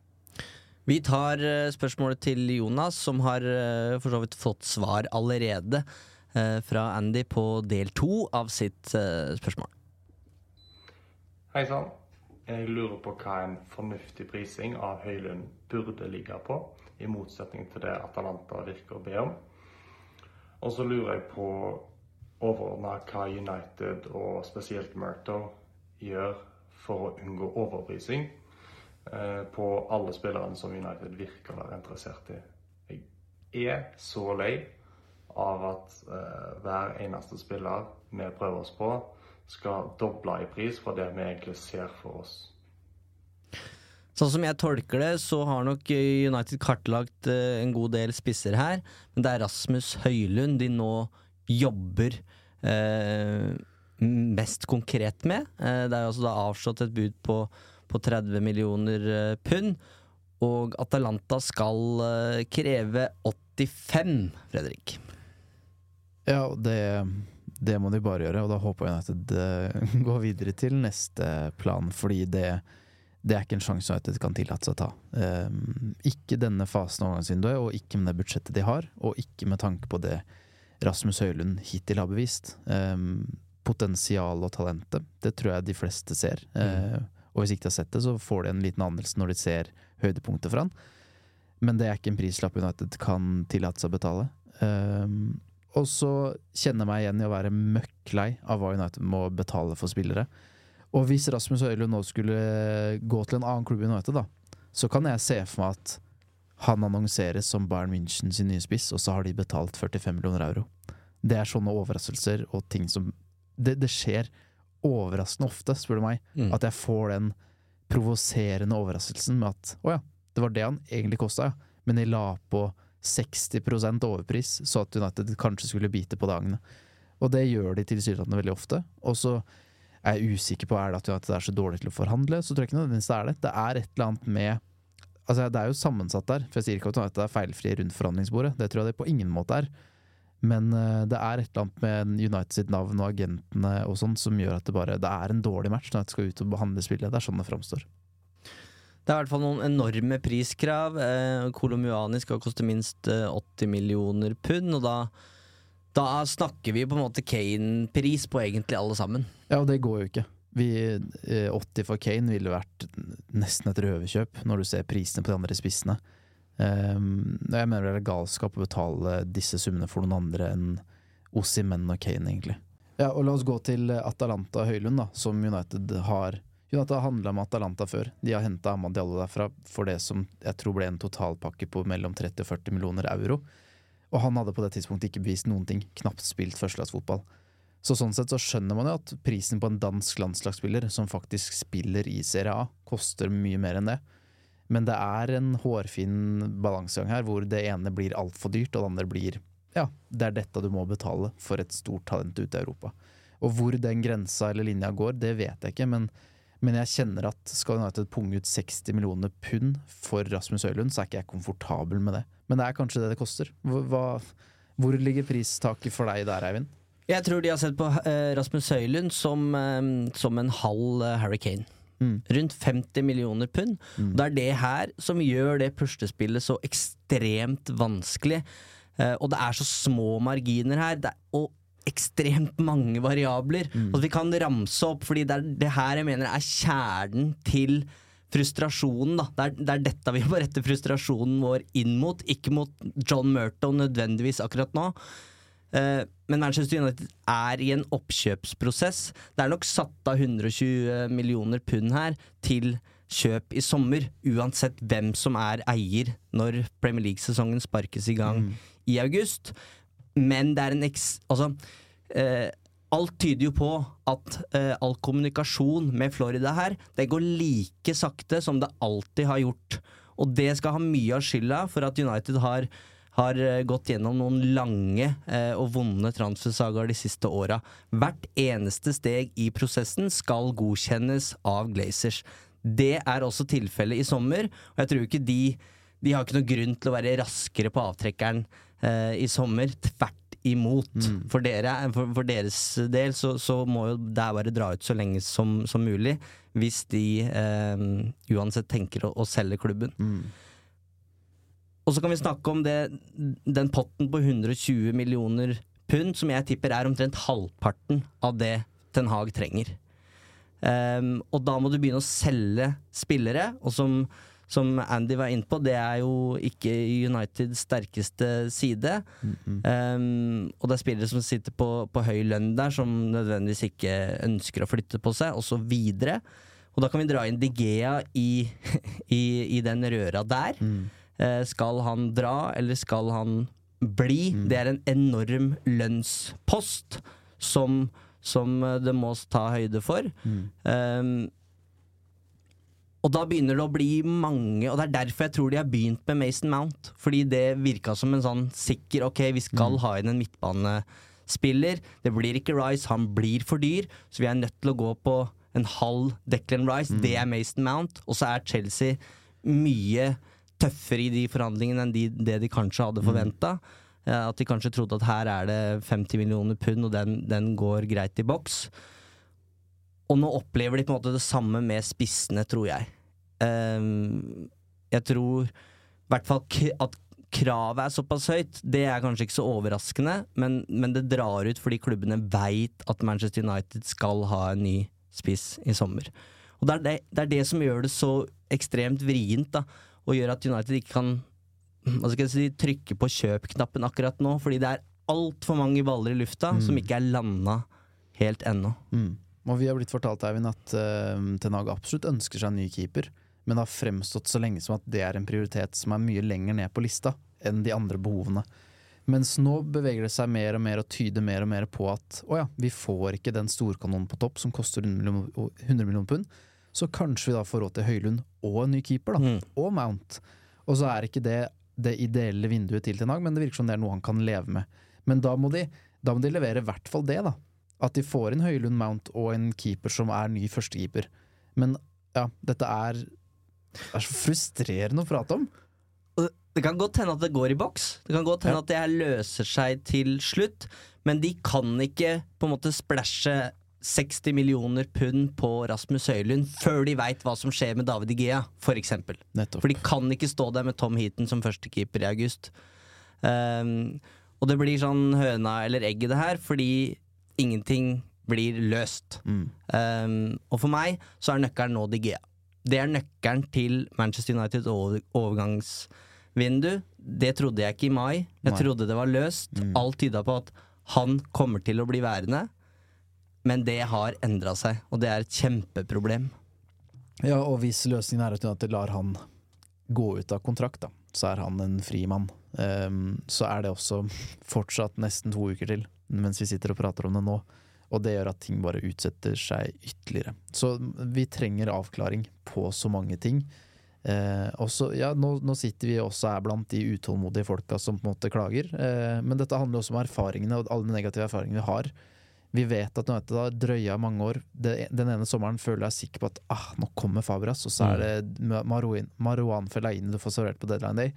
Vi tar eh, spørsmålet til Jonas, som har eh, for så vidt fått svar allerede eh, fra Andy på del to av sitt spørsmål. Hei sann. Jeg lurer på hva en fornuftig prising av Høylund burde ligge på, i motsetning til det Atalanta virker å be om. Og så lurer jeg på overordna hva United og spesielt Murto gjør for å unngå overprising på alle spillerne som United virker å være interessert i. Jeg er så lei av at eh, hver eneste spiller vi prøver oss på, skal doble i pris fra det vi egentlig ser for oss. Sånn som jeg tolker det, så har nok United kartlagt eh, en god del spisser her. Men det er Rasmus Høylund de nå jobber eh, mest konkret med. Eh, det er jo altså da avslått et bud på, på 30 millioner eh, pund. Og Atalanta skal eh, kreve 85, Fredrik. Ja, det, det må de bare gjøre, og da håper jeg at det går videre til neste plan, fordi det, det er ikke en sjanse United kan tillate seg å ta. Um, ikke denne fasen av overgangsvinduet, og ikke med det budsjettet de har, og ikke med tanke på det Rasmus Høylund hittil har bevist. Um, Potensialet og talentet, det tror jeg de fleste ser. Mm. Eh, og hvis ikke de har sett det, så får de en liten anelse når de ser høydepunktet fra han. Men det er ikke en prislapp United kan tillate seg å betale. Eh, og så kjenner jeg meg igjen i å være møkk lei av hva United må betale for spillere. Og hvis Rasmus Høylund nå skulle gå til en annen klubb i United, da, så kan jeg se for meg at han annonseres som Bayern München sin nye spiss, og så har de betalt 45 millioner euro. Det er sånne overraskelser og ting som Det, det skjer overraskende ofte, spør du meg, mm. at jeg får den provoserende overraskelsen med at å ja, det var det han egentlig kosta, ja. Men de la på 60% overpris, så at United kanskje skulle bite på dagene. Og det gjør de tilsynelatende veldig ofte. Og så er jeg usikker på er det at United er så dårlig til å forhandle. Så tror jeg ikke nødvendigvis det er det. Det er et eller annet med Altså, det er jo sammensatt der. For jeg sier ikke at United er feilfrie rundt forhandlingsbordet. Det tror jeg det på ingen måte er. Men uh, det er et eller annet med United sitt navn og agentene og sånn som gjør at det bare Det er en dårlig match når United skal ut og behandle spillet. Det er sånn det framstår. Det er i hvert fall noen enorme priskrav. Eh, Kolomuani skal koste minst eh, 80 millioner pund, og da, da snakker vi på en måte Kane-pris på egentlig alle sammen. Ja, og det går jo ikke. Vi, eh, 80 for Kane ville vært nesten et røverkjøp, når du ser prisene på de andre spissene. Um, jeg mener det er galskap å betale disse summene for noen andre enn Ossimen og Kane, egentlig. Ja, og La oss gå til Atalanta Høylund, da, som United har United har handla med Atalanta før. De har henta Amad Diallo derfra for det som jeg tror ble en totalpakke på mellom 30 og 40 millioner euro. Og han hadde på det tidspunktet ikke bevist noen ting. Knapt spilt førstelagsfotball. Så sånn sett så skjønner man jo at prisen på en dansk landslagsspiller som faktisk spiller i Serie A, koster mye mer enn det. Men det er en hårfin balansegang her, hvor det ene blir altfor dyrt, og det andre blir ja, det er dette du må betale for et stort talent ute i Europa. Og hvor den grensa eller linja går, det vet jeg ikke, men men jeg kjenner at skal United punge ut 60 millioner pund for Rasmus Høylund, så er ikke jeg komfortabel med det. Men det er kanskje det det koster. Hva, hvor ligger pristaket for deg der, Eivind? Jeg tror de har sett på eh, Rasmus Høylund som, eh, som, en halv eh, Harry Kane. Mm. Rundt 50 millioner pund. Mm. Det er det her som gjør det puslespillet så ekstremt vanskelig. Eh, og det er så små marginer her. Det er, og ekstremt mange variabler. Mm. Og vi kan ramse opp, fordi det er det her jeg mener er kjernen til frustrasjonen. da. Det er, det er dette vi må rette frustrasjonen vår inn mot, ikke mot John Murton nødvendigvis akkurat nå. Uh, men Manchester United er i en oppkjøpsprosess. Det er nok satt av 120 millioner pund her til kjøp i sommer, uansett hvem som er eier når Premier League-sesongen sparkes i gang mm. i august men det er en eks... Altså eh, Alt tyder jo på at eh, all kommunikasjon med Florida her, det går like sakte som det alltid har gjort. Og det skal ha mye av skylda for at United har, har eh, gått gjennom noen lange eh, og vonde transfersagaer de siste åra. Hvert eneste steg i prosessen skal godkjennes av Glazers. Det er også tilfellet i sommer, og jeg tror ikke de de har ikke noen grunn til å være raskere på avtrekkeren eh, i sommer. Tvert imot. Mm. For, dere, for, for, deres del så, så, må jo det bare dra ut så lenge som, som mulig, hvis de eh, uansett tenker å, å selge klubben. Mm. Og så kan vi snakke om det, den potten på 120 millioner pund, som jeg tipper er omtrent halvparten av det Ten Hag trenger. Um, og da må du begynne å selge spillere, og som, som Andy var inne på, det er jo ikke Uniteds sterkeste side. um, og det er spillere som sitter på, på høy lønn der, som nødvendigvis ikke ønsker å flytte på seg, osv. Og da kan vi dra inn Digea i, *laughs* i, i den røra der. Eh, skal han dra, eller skal han bli? Det er en enorm lønnspost som, som eh, det må ta høyde for. Um, og da begynner det å bli mange, og det er derfor jeg tror de har begynt med Mason Mount. Fordi det virka som en sånn sikker Ok, vi skal ha inn en midtbanespiller. Det blir ikke Rice, han blir for dyr, så vi er nødt til å gå på en halv Declan Rice. Det er Mason Mount. Og så er Chelsea mye tøffere i de forhandlingene enn de, det de kanskje hadde forventa. At de kanskje trodde at her er det 50 millioner pund, og den, den går greit i boks. Og nå opplever de på en måte det samme med spissene, tror jeg. Um, jeg tror i hvert fall at kravet er såpass høyt, det er kanskje ikke så overraskende, men, men det drar ut fordi klubbene veit at Manchester United skal ha en ny spiss i sommer. Og det er det, det er det som gjør det så ekstremt vrient, da, og gjør at United ikke kan hva skal jeg si, trykke på kjøp-knappen akkurat nå, fordi det er altfor mange baller i lufta som ikke er landa helt ennå. Mm. Og vi har blitt fortalt Eivind, at uh, Ten Hag absolutt ønsker seg en ny keeper, men har fremstått så lenge som at det er en prioritet som er mye lenger ned på lista enn de andre behovene. Mens nå beveger det seg mer og mer og tyder mer og mer på at å ja, vi får ikke den storkanonen på topp som koster 100 millioner, 100 millioner pund, så kanskje vi da får råd til Høylund og en ny keeper, da. Og Mount. Og så er ikke det det ideelle vinduet til Ten Hag, men det virker som det er noe han kan leve med. Men da må de, da må de levere i hvert fall det, da. At de får inn Høylund, Mount og en keeper som er ny førstekeeper. Men ja, dette er er så frustrerende å prate om. Det kan godt hende at det går i boks. Det kan godt hende at det her løser seg til slutt. Men de kan ikke på en måte splæsje 60 millioner pund på Rasmus Høylund før de veit hva som skjer med David Igea, for eksempel. Nettopp. For de kan ikke stå der med Tom Heaton som førstekeeper i august. Um, og det blir sånn høna eller egget, det her, fordi ingenting blir løst. Ehm, og for meg så er nøkkelen nå Digea. Det er nøkkelen til Manchester Uniteds over overgangsvindu. Det trodde jeg ikke i mai. Jeg trodde det var løst. Alt tyda på at han kommer til å bli værende. Men det har endra seg, og det er et kjempeproblem. Ja, og hvis løsningen er at United lar han gå ut av kontrakt, da, så er han en fri mann. Um, så er det også fortsatt nesten to uker til, mens vi sitter og prater om det nå. Og det gjør at ting bare utsetter seg ytterligere. Så vi trenger avklaring på så mange ting. Eh, også, ja, nå, nå sitter vi også her blant de utålmodige folka som på en måte klager. Eh, men dette handler også om erfaringene og alle de negative erfaringene vi har. Vi vet at United har drøya mange år. Den ene sommeren føler jeg sikker på at ah, nå kommer Fabras, og så er det Maruin, Maruan Fellaini du får servert på deadline day.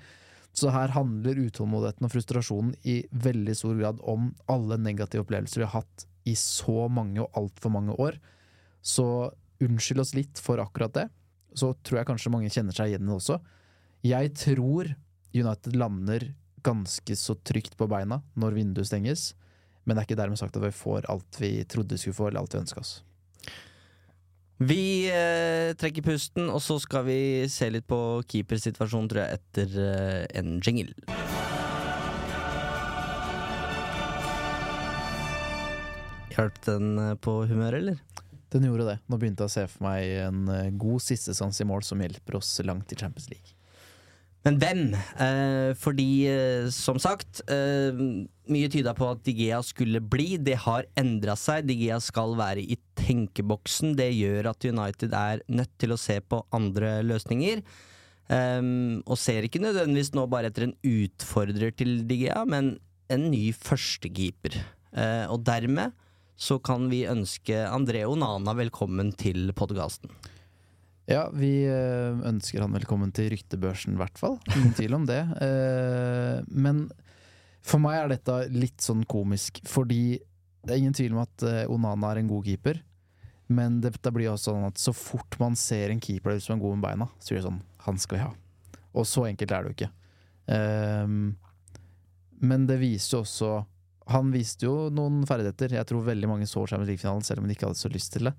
Så her handler utålmodigheten og frustrasjonen i veldig stor grad om alle negative opplevelser vi har hatt i så mange og altfor mange år. Så unnskyld oss litt for akkurat det. Så tror jeg kanskje mange kjenner seg igjen i det også. Jeg tror United lander ganske så trygt på beina når vinduet stenges. Men det er ikke dermed sagt at vi får alt vi trodde vi skulle få, eller alt vi ønska oss. Vi eh, trekker pusten, og så skal vi se litt på keepersituasjonen, tror jeg, etter eh, en jingle. Hjalp den eh, på humøret, eller? Den gjorde det. Nå begynte jeg å se for meg en god god sistesans i mål som hjelper oss langt i Champions League. Men hvem? Eh, fordi, eh, som sagt, eh, mye tyda på at Digea skulle bli. Det har endra seg. Digea skal være i tenkeboksen. Det gjør at United er nødt til å se på andre løsninger. Um, og ser ikke nødvendigvis nå bare etter en utfordrer til Digea, men en ny førstekeeper. Uh, og dermed så kan vi ønske André Onana velkommen til podkasten. Ja, vi eh, ønsker han velkommen til ryktebørsen, i hvert fall. Ingen tvil om det. *laughs* Eh, Men for meg er dette litt sånn komisk, fordi det er ingen tvil om at eh, Onana er en god keeper. Men det, det blir også sånn at så fort man ser en keeper som er god med beina, så blir det sånn Han skal vi ha. Og så enkelt er det jo ikke. Ehm, men det viste jo også Han viste jo noen ferdigheter. Jeg tror veldig mange så Champions League-finalen, selv om de ikke hadde så lyst til det.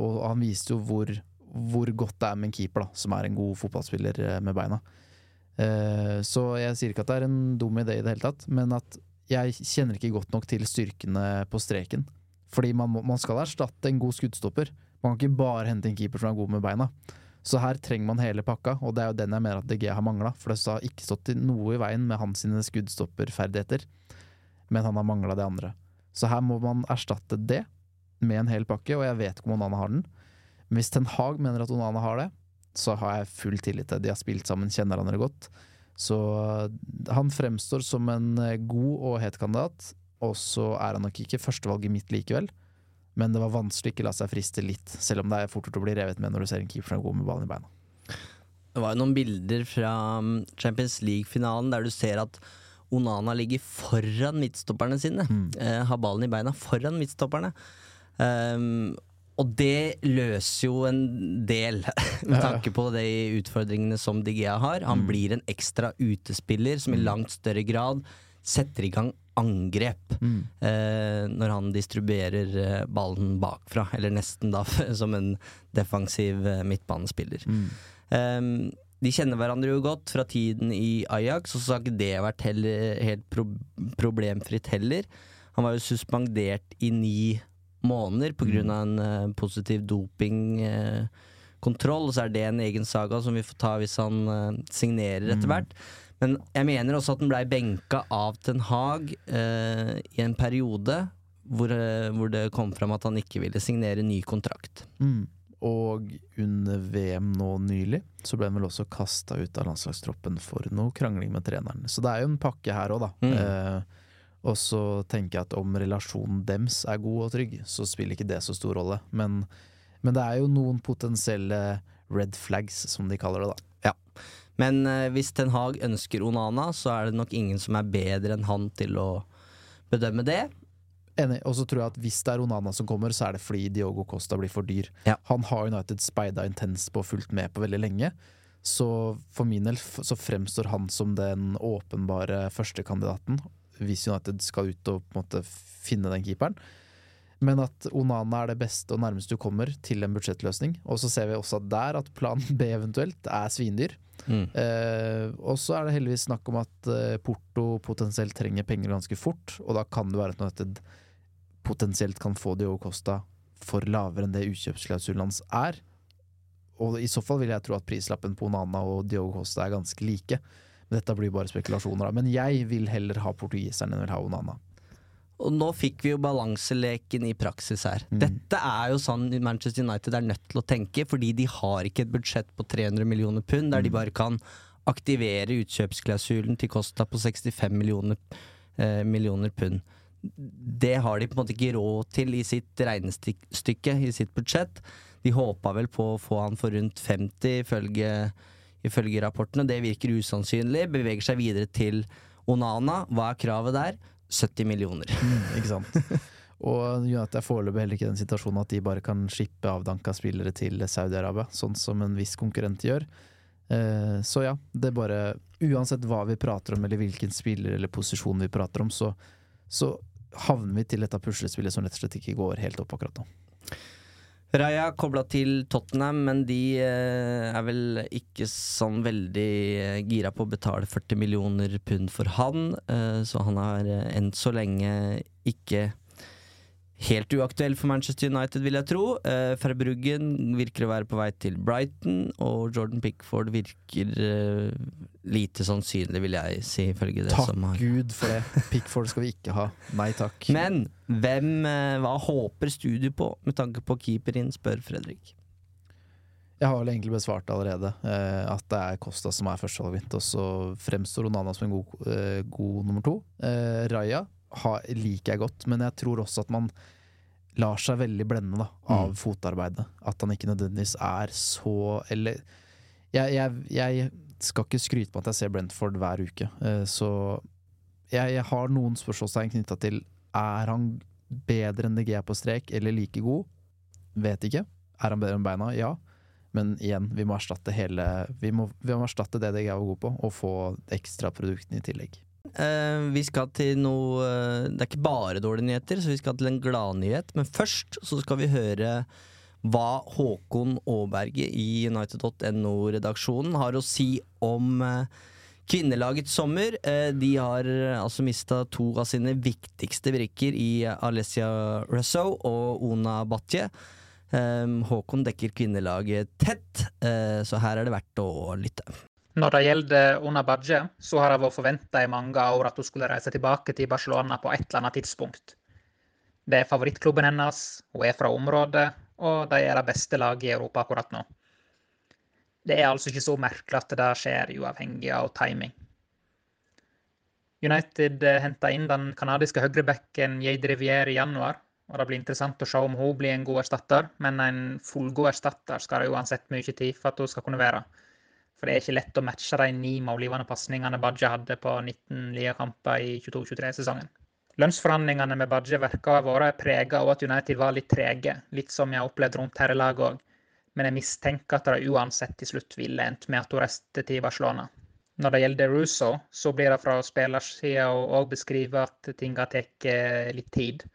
Og han viste jo hvor, hvor godt det er med en keeper, da, som er en god fotballspiller eh, med beina. Uh, så jeg sier ikke at det er en dum idé i det hele tatt, men at jeg kjenner ikke godt nok til styrkene på streken. Fordi man, må, man skal erstatte en god skuddstopper. Man kan ikke bare hente en keeper som er god med beina. Så her trenger man hele pakka, og det er jo den jeg mener at DG har mangla. For det har ikke stått noe i veien med hans skuddstopperferdigheter, men han har mangla det andre. Så her må man erstatte det med en hel pakke, og jeg vet ikke om han har den. Men hvis Ten Hag mener at Onana har det, så har jeg full tillit til De har spilt sammen, kjenner hverandre godt. Så han fremstår som en god og het kandidat, og så er han nok ikke førstevalget mitt likevel. Men det var vanskelig ikke la seg friste litt, selv om det er fort å bli revet med når du ser en keeper som er god med ballen i beina. Det var jo noen bilder fra um, Champions League-finalen der du ser at Onana ligger foran midtstopperne sine. Mm. Eh, har ballen i beina foran midtstopperne. Um, og det løser jo en del, *laughs* med tanke på de utfordringene som Digea har. Han mm. blir en ekstra utespiller som i mm. langt større grad setter i gang angrep mm. eh, når han distribuerer eh, ballen bakfra, eller nesten da *laughs* som en defensiv eh, midtbanespiller. Mm. Eh, de kjenner hverandre jo godt fra tiden i Ajax, og så har ikke det vært heller, helt pro problemfritt heller. Han var jo suspendert i ni måneder pga. En uh, positiv dopingkontroll, uh, så er det en egen saga som vi får ta hvis han uh, signerer etter mm. hvert. Men jeg mener også at den blei benka av Ten Hag eh, i en periode hvor, hvor, det kom fram at han ikke ville signere ny kontrakt. Mm. Og under VM nå nylig så ble han vel også kasta ut av landslagstroppen for noe krangling med treneren. Så det er jo en pakke her òg, da. Mm. Og så tenker jeg at om relasjonen dems er god og trygg, så spiller ikke det så stor rolle. Men, men det er jo noen potensielle red flags, som de kaller det, da. Ja. Men eh, hvis Ten Hag ønsker Onana, så er det nok ingen som er bedre enn han til å bedømme det. Enig. Og så tror jeg at hvis det er Onana som kommer, så er det fordi Diogo Costa blir for dyr. Ja. Han har United speida intenst på og fulgt med på veldig lenge. Så for min del så fremstår han som den åpenbare førstekandidaten hvis United skal ut og på en måte finne den keeperen. Men at Onana er det beste og nærmeste du kommer til en budsjettløsning. Og så ser vi også der at plan B eventuelt er svindyr. Mm. Eh, og så er det heldigvis snakk om at eh, Porto potensielt trenger penger ganske fort, og da kan det være at United potensielt kan få Diogo Costa for lavere enn det utkjøpsklausulen hans er. Og i så fall vil jeg tro at prislappen på Onana og Diogo Costa er ganske like. Dette blir bare spekulasjoner. Men jeg vil heller ha portugiseren enn vil ha Onana. Og nå fikk vi jo balanseleken i praksis her. Mm. Dette er jo sånn Manchester United er nødt til å tenke, fordi de har ikke et budsjett på 300 millioner pund, der mm. de bare kan aktivere utkjøpsklausulen til Costa på 65 millioner, eh, millioner pund. Det har de på en måte ikke råd til i sitt regnestykke, i sitt budsjett. De håpa vel på å få han for rundt 50, ifølge, ifølge rapportene. Det virker usannsynlig. Beveger seg videre til Onana. Hva er kravet der? 70 millioner. Mm, ikke sant. *laughs* Og United er foreløpig heller ikke i den situasjonen at de bare kan shippe avdanka spillere til Saudi-Arabia, sånn som en viss konkurrent gjør. Eh, så ja, det er bare Uansett hva vi prater om, eller hvilken spiller eller posisjon vi prater om, så, så havner vi til dette puslespillet som rett og slett ikke går helt opp akkurat nå. Raja kobla til Tottenham, men de eh, er vel ikke sånn veldig eh, gira på å betale 40 millioner pund for han, eh, så han har eh, enn så lenge ikke helt uaktuell for Manchester United, vil jeg tro. Eh, Ferbruggen virker å være på vei til Brighton, og Jordan Pickford virker eh, lite sannsynlig, vil jeg si, ifølge det takk som har Takk Gud for det. Pickford skal vi ikke ha. Nei takk. *laughs* Men hvem, eh, hva håper studio på med tanke på keeperen, spør Fredrik. Jeg har vel egentlig besvart allerede eh, at det er Costa som er førstevalget mitt. Og så fremstår Onana som en god, eh, god nummer to. Eh, Raja ha, liker jeg godt, men jeg tror også at man lar seg veldig blende da, av mm. fotarbeidet. At han ikke nødvendigvis er så Eller jeg, jeg, jeg, skal ikke skryte på at jeg ser Brentford hver uke, uh, så jeg, jeg, har noen spørsmålstegn knytta til Er han bedre enn DG på strek, eller like god? Vet ikke. Er han bedre enn beina? Ja. Men igjen, vi må erstatte hele Vi må, vi må erstatte det DG var god på, og få ekstraproduktene i tillegg. Uh, vi skal til noe uh, Det er ikke bare dårlige nyheter, så vi skal til en gladnyhet. Men først så skal vi høre hva Håkon Aaberge i United.no-redaksjonen har å si om eh, kvinnelagets sommer. Eh, de har eh, altså mista to av sine viktigste brikker i Alessia Russo og Ona Batje. Eh, Håkon dekker kvinnelaget tett, eh, så her er det verdt å lytte. Når det gjelder Una Badje, så har det vært forventa i mange år at hun skulle reise tilbake til Barcelona på et eller annet tidspunkt. Det er favorittklubben hennes, hun er fra området, og de er det beste laget i Europa akkurat nå. Det er altså ikke så merkelig at det skjer, uavhengig av timing. United henta inn den canadiske høyrebacken Jade Riviere i januar, og det blir interessant å se om hun blir en god erstatter, men en fullgod erstatter skal det uansett mye tid for at hun skal kunne være. For det er ikke lett å matche de ni målgivende pasningene Badje hadde på 19 liakamper i 22-23-sesongen. Lønnsforhandlingene med Badje virka å ha vært prega av at United var litt trege, litt som jeg har opplevd rundt herrelaget òg. Men jeg mistenker at det uansett til slutt ville endt med at hun reiste til Barcelona. Når det gjelder Russo, så blir det fra spillersida òg beskrevet at ting har tatt litt tid,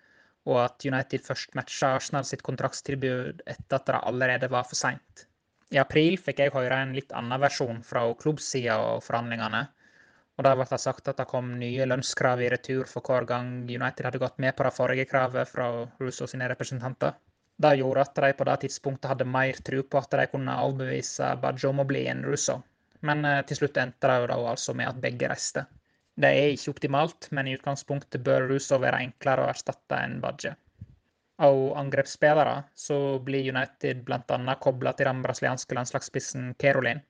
og at United først matcha Arsenal sitt kontraktstilbud etter at det allerede var for seint. I april fikk jeg høre en litt annen versjon fra klubbsida og forhandlingene. Og Der ble det sagt at det kom nye lønnskrav i retur for hver gang United hadde gått med på det forrige kravet fra Russo sine representanter. Det gjorde at de på det tidspunktet hadde mer tro på at de kunne overbevise Bajo om å bli en Russo. Men eh, til slutt endte det jo da altså med at begge reiste. Det er ikke optimalt, men i utgangspunktet bør Russo være enklere å erstatte enn Baggio av angrepsspillere, så blir United bl.a. kobla til den brasilianske landslagsspissen Kerolin.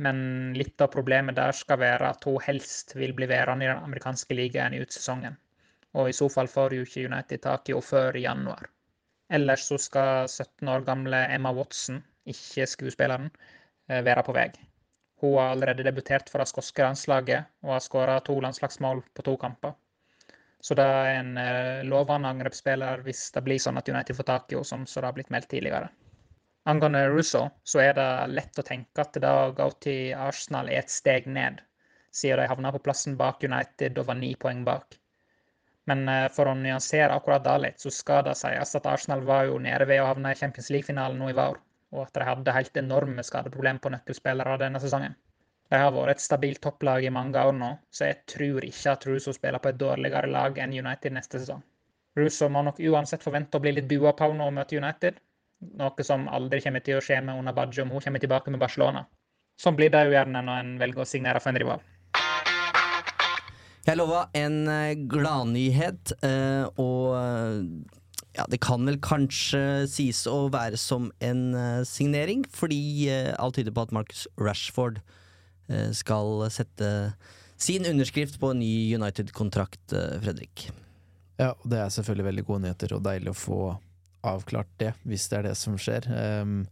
Men litt av problemet der skal være at hun helst vil bli værende i den amerikanske ligaen ut sesongen. Og i så fall får jo ikke United tak i henne før i januar. Ellers så skal 17 år gamle Emma Watson, ikke skuespilleren, eh, være på vei. Hun har allerede debutert for det skotske landslaget og har skåra to landslagsmål på to kamper. Så det er en eh, lovende angrepsspiller hvis det blir sånn at United får tak i henne, som så det har blitt meldt tidligere. Angående Russo, så er det lett å tenke at det å gå til Arsenal er et steg ned, siden de havna på plassen bak United og var ni poeng bak. Men eh, for å nyansere akkurat det litt, så skal det sies at Arsenal var jo nede ved å havne i Champions League-finalen nå i vår, og at de hadde helt enorme skadeproblemer på nøkkelspillere denne sesongen. De har vært et stabilt topplag i mange år nå, så jeg tror ikke at Russo spiller på et dårligere lag enn United neste sesong. Russo må nok uansett forvente å bli litt bua på når hun møter United, noe som aldri kommer til å skje med Una Baggio om hun kommer tilbake med Barcelona. Sånn blir det jo gjerne når en velger å signere for en rival. Jeg lova en eh, gladnyhet, eh, og eh, ja, det kan vel kanskje sies å være som en signering, fordi alt tyder på at Marcus Rashford skal sette sin underskrift på en ny United-kontrakt, eh, Fredrik. Ja, og det er selvfølgelig veldig gode nyheter, og deilig å få avklart det, hvis det er det som skjer. Um,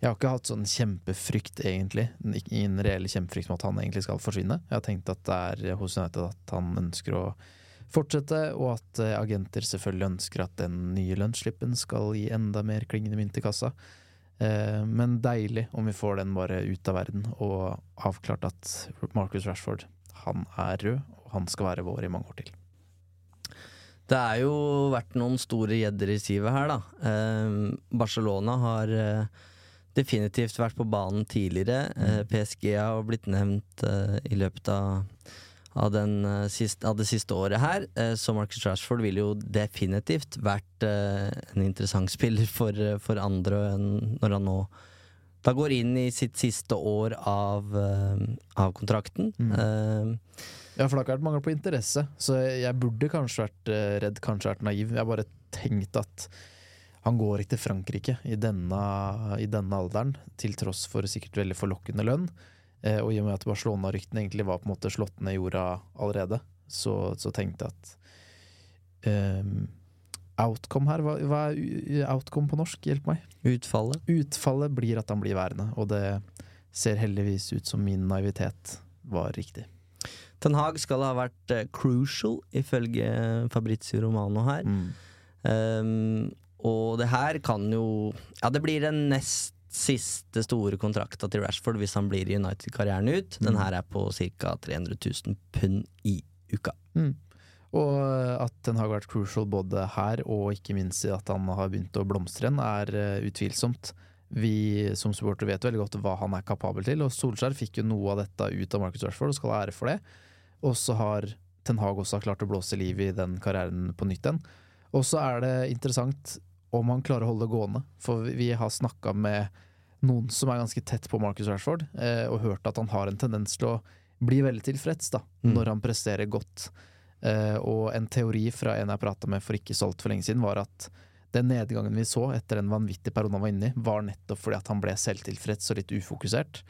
jeg har ikke hatt sånn kjempefrykt, egentlig, i en reell kjempefrykt med at han egentlig skal forsvinne. Jeg har tenkt at det er hos United at han ønsker å fortsette, og at eh, agenter selvfølgelig ønsker at den nye lønnsslippen skal gi enda mer klingende mynt i kassa. Eh, men deilig om vi får den bare ut av verden, og avklart at Marcus Rashford, han er rød, og han skal være vår i mange år til. Det er jo vært noen store gjedder i sivet her, da. Eh, Barcelona har eh, definitivt vært på banen tidligere. Mm. PSG har blitt nevnt i løpet av av, den, uh, siste, av, det siste året her. Uh, så Marcus Rashford ville jo definitivt vært uh, en interessant *laughs* spiller for, for andre når han nå da går inn i sitt siste år av, av kontrakten. Mm. ja, for det har ikke vært mangel på interesse, så jeg burde kanskje vært redd, kanskje vært naiv. Jeg har bare tenkt at han går ikke til Frankrike i denne, i denne alderen, til tross for sikkert veldig forlokkende lønn. Eh, og i og med at Barcelona-ryktene egentlig var på en måte slått ned i jorda allerede, så, så tenkte jeg at um, Outcome her, hva, hva, er outcome på norsk? Hjelp meg. Utfallet. Utfallet blir at han blir værende, og det ser heldigvis ut som min naivitet var riktig. Ten Hag skal ha vært uh, crucial, ifølge Fabrizio Romano her. Mm. Um, og det her kan jo Ja, det blir den nest siste store kontrakta til Rashford hvis han blir i United-karrieren ut. Den mm. her er på ca. 300 000 pund i uka. Mm. Og at Ten Hag har vært crucial både her og ikke minst i at han har begynt å blomstre igjen, er uh, utvilsomt. Vi som supporter vet veldig godt hva han er kapabel til, og Solskjær fikk jo noe av dette ut av Marcus Rashford og skal ha ære for det. Og så har Ten Hag også klart å blåse liv i den karrieren på nytt igjen. Og så er det interessant om han klarer å holde det gående, for vi har snakka med noen som er ganske tett på Marcus Rashford, eh, og hørt at han har en tendens til å bli veldig tilfreds da, mm. når han presterer godt. Eh, og en teori fra en jeg prata med for ikke så altfor lenge siden, var at den nedgangen vi så etter den vanvittige perioden han var inne i, var nettopp fordi at han ble selvtilfreds og litt ufokusert.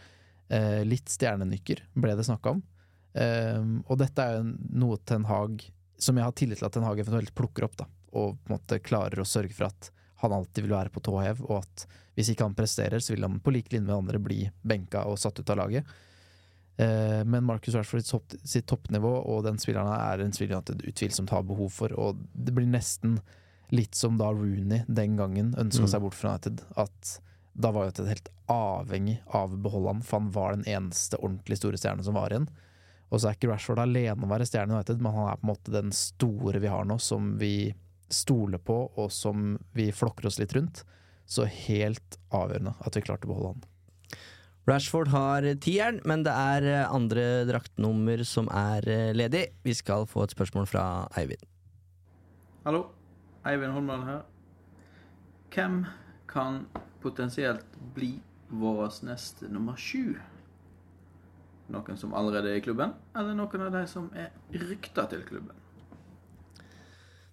Eh, litt stjernenykker ble det snakka om. Og dette er jo noe Ten Hag som jeg har tillit til at Ten Hag eventuelt plukker opp, da, og på en måte klarer å sørge for at han alltid vil være på tå hev, og at hvis ikke han presterer, så vil han på lik linje med andre bli benka og satt ut av laget. Eh, men Marcus Rashford sitt, sitt toppnivå og den spilleren er en spiller han utvilsomt har behov for, og det blir nesten Litt som da Rooney den gangen ønska mm. seg bort fra United. At da var United helt avhengig av å beholde han, for han var den eneste ordentlig store stjernen som var igjen. Og så er ikke Rashford alene å være stjerne i United, men han er på en måte den store vi har nå, som vi stoler på, og som vi flokker oss litt rundt. Så helt avgjørende at vi klarte å beholde han. Rashford har tieren, men det er andre draktnummer som er ledig. Vi skal få et spørsmål fra Eivind. Hallo. Eivind Holmland her. Hvem kan potensielt bli vår neste nummer sju? Noen som allerede er i klubben, eller noen av de som er rykta til klubben?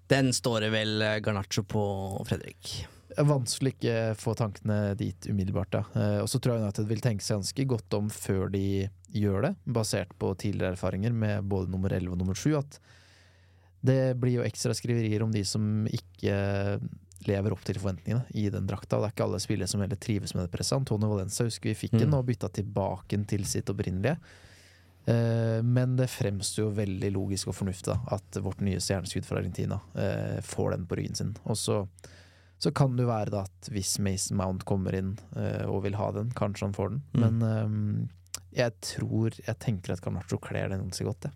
Den står det vel eh, Garnaccio på, Fredrik. Vanskelig ikke få tankene dit umiddelbart. Ja. Eh, og så tror jeg United vil tenke seg ganske godt om før de gjør det, basert på tidligere erfaringer med både nummer 11 og nummer 7, at det blir jo ekstra skriverier om de som ikke lever opp til forventningene i den drakta. Det er ikke alle spillere som heller trives med det presset. Antonio Valenza husker vi fikk den mm. og bytta tilbake til sitt opprinnelige. Eh, men det fremstår jo veldig logisk og fornuftig at vårt nye stjerneskudd fra Argentina eh, får den på ryggen sin. Og så, så kan det jo være da at hvis Mason Mount kommer inn eh, og vil ha den, kanskje han får den. Mm. Men jeg tror Jeg tenker at Camacho kler den ganske godt, jeg.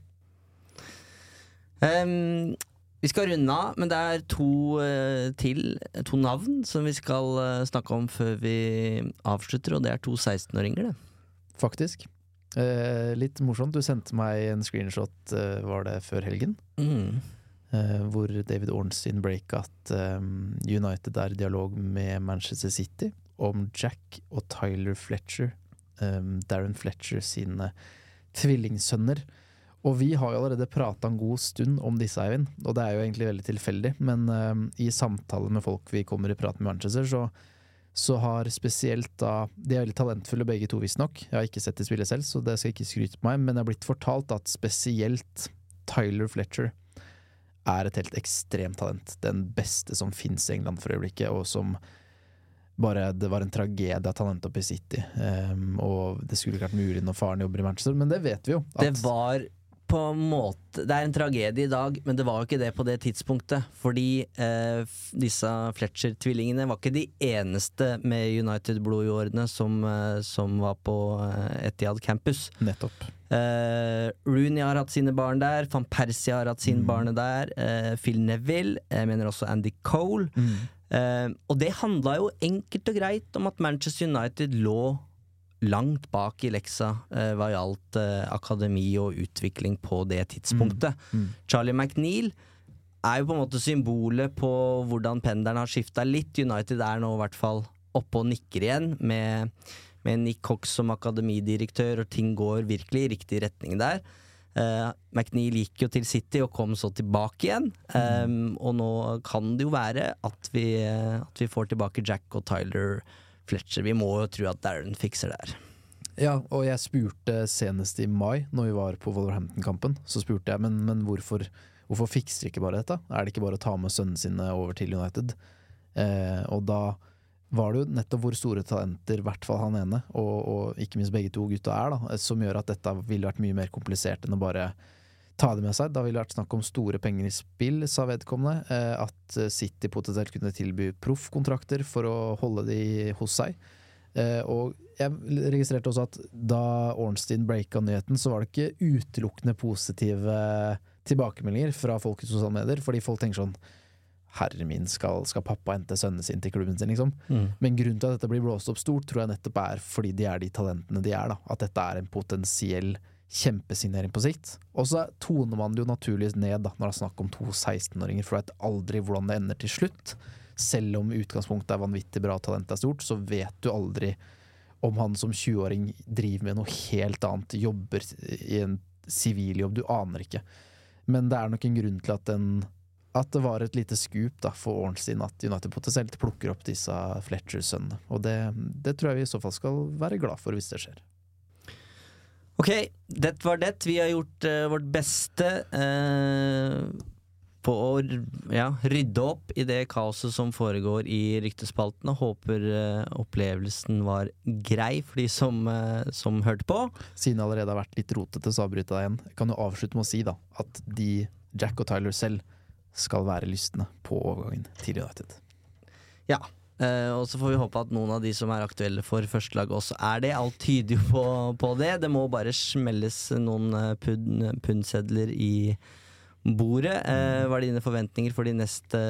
Um, vi skal runde av, men det er to uh, til, to navn, som vi skal uh, snakke om før vi avslutter, og det er to 16-åringer, det. Faktisk. Uh, litt morsomt. Du sendte meg en screenshot, var det før helgen? Mm. hvor David Ornstein break at um, United er i dialog med Manchester City om Jack og Tyler Fletcher, um, Darren Fletcher sine tvillingsønner. Og vi har jo allerede prata en god stund om disse, Eivind, og det er jo egentlig veldig tilfeldig, men uh, i samtale med folk vi kommer i prat med Manchester, så, så har spesielt da De er veldig talentfulle begge to, visstnok. Jeg har ikke sett de spille selv, så det skal ikke skryte på meg, men det har blitt fortalt at spesielt Tyler Fletcher er et helt ekstremt talent. Den beste som fins i England for øyeblikket, og som bare det var en tragedie at han endte opp i City. Um, og det skulle ikke vært mulig når faren jobber i Manchester, men det vet vi jo. det var på en måte Det er en tragedie i dag, men det var jo ikke det på det tidspunktet. Fordi eh, disse Fletcher-tvillingene var ikke de eneste med United-blod i årene som, eh, som, var på eh, Etiad campus. Nettopp. Eh, Rooney har hatt sine barn der, van Persie har hatt sine mm. barn der, eh, Phil Neville, jeg mener også Andy Cole. Mm. Eh, og det handla jo enkelt og greit om at Manchester United lå langt bak i leksa eh, hva gjaldt eh, akademi og utvikling på det tidspunktet. Mm. Mm. Charlie McNeil er jo på en måte symbolet på hvordan pendelen har skifta litt. United er nå i hvert fall oppe og nikker igjen, med, med Nick Cox som akademidirektør, og ting går virkelig i riktig retning der. Uh, McNeil gikk jo til City og kom så tilbake igjen. Um, og nå kan det jo være at vi, at vi får tilbake Jack og Tyler Fletcher. Vi må jo tro at Darren fikser det her. Ja, og jeg spurte senest i mai, når vi var på Wolverhampton-kampen, så spurte jeg men, men hvorfor, hvorfor fikser de ikke bare dette? Er det ikke bare å ta med sønnene sine over til United? Eh, og da var det jo nettopp hvor store talenter, i hvert fall han ene, og, og, ikke minst begge to gutta er, da, som gjør at dette ville vært mye mer komplisert enn å bare ta det med seg. Da ville det vært snakk om store penger i spill, sa vedkommende. Eh, at City potensielt kunne tilby proffkontrakter for å holde de hos seg. Eh, og jeg registrerte også at da Ornstein breaka nyheten, så var det ikke utelukkende positive tilbakemeldinger fra folk i sosiale medier, fordi folk tenker sånn Herre min, skal, skal pappa hente sønnen sin til klubben sin, liksom? Mm. Men grunnen til at dette blir blåst opp stort, tror jeg nettopp er fordi de er de talentene de er. da At dette er en potensiell kjempesignering på sikt. Og så toner man det jo naturligvis ned da når det er snakk om to 16-åringer, for du vet aldri hvordan det ender til slutt. Selv om utgangspunktet er vanvittig bra og talentet er stort, så vet du aldri om han som 20-åring driver med noe helt annet, jobber i en siviljobb. Du aner ikke. Men det er nok en grunn til at den at det var et lite skup for Ornstein at United potensielt plukker opp disse Fletchers sønnene. Og det, det, tror jeg vi i så fall skal være glad for hvis det skjer. Ok, det var det. Vi har gjort uh, vårt beste uh, på å ja, rydde opp i det kaoset som foregår i ryktespaltene. Håper uh, opplevelsen var grei for de som, som hørte på. Siden det allerede har vært litt rotete, så avbryter jeg deg igjen. Jeg kan jo avslutte med å si da, at de, Jack og Tyler selv, skal være lystne på overgangen til United. Ja, Uh, og så får vi håpe at noen av de som er aktuelle for førstelaget også er det. Alt tyder jo på, på, det. Det må bare smelles noen uh, pundsedler i bordet. Uh, hva er dine forventninger for, de neste,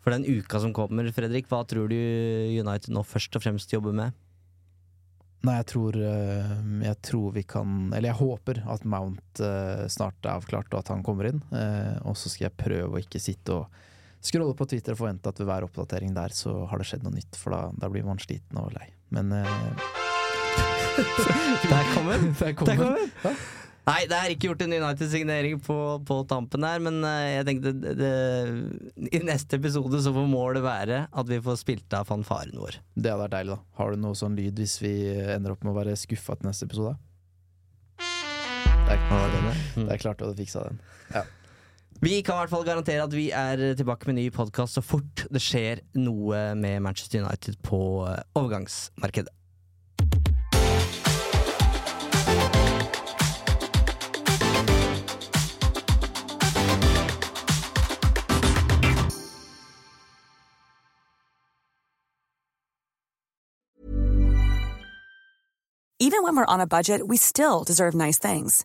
for den uka som kommer, Fredrik? Hva tror du United nå først og fremst jobber med? Nei, jeg tror, jeg tror vi kan Eller jeg håper at Mount snart er avklart, og at han kommer inn. Og så skal jeg prøve å ikke sitte og scrolle på Twitter og forvente at ved hver oppdatering der så har det skjedd noe nytt, for da, da blir man sliten og lei. Men uh... *laughs* Der kom den! Der kom den. Ja. Nei, det er ikke gjort en United-signering på, på, tampen her, men uh, jeg tenkte det, det, i neste episode så får målet være at vi får spilt av fanfaren vår. Det hadde vært deilig, da. Har du noe sånn lyd hvis vi ender opp med å være skuffa til neste episode? Det er, det er klart du hadde fikse den. Ja. Vi kan i hvert fall garantere at vi er tilbake med ny podkast så fort det skjer noe med Manchester United på eh, overgangsmarkedet. Even when we're on a budget, we still deserve nice things.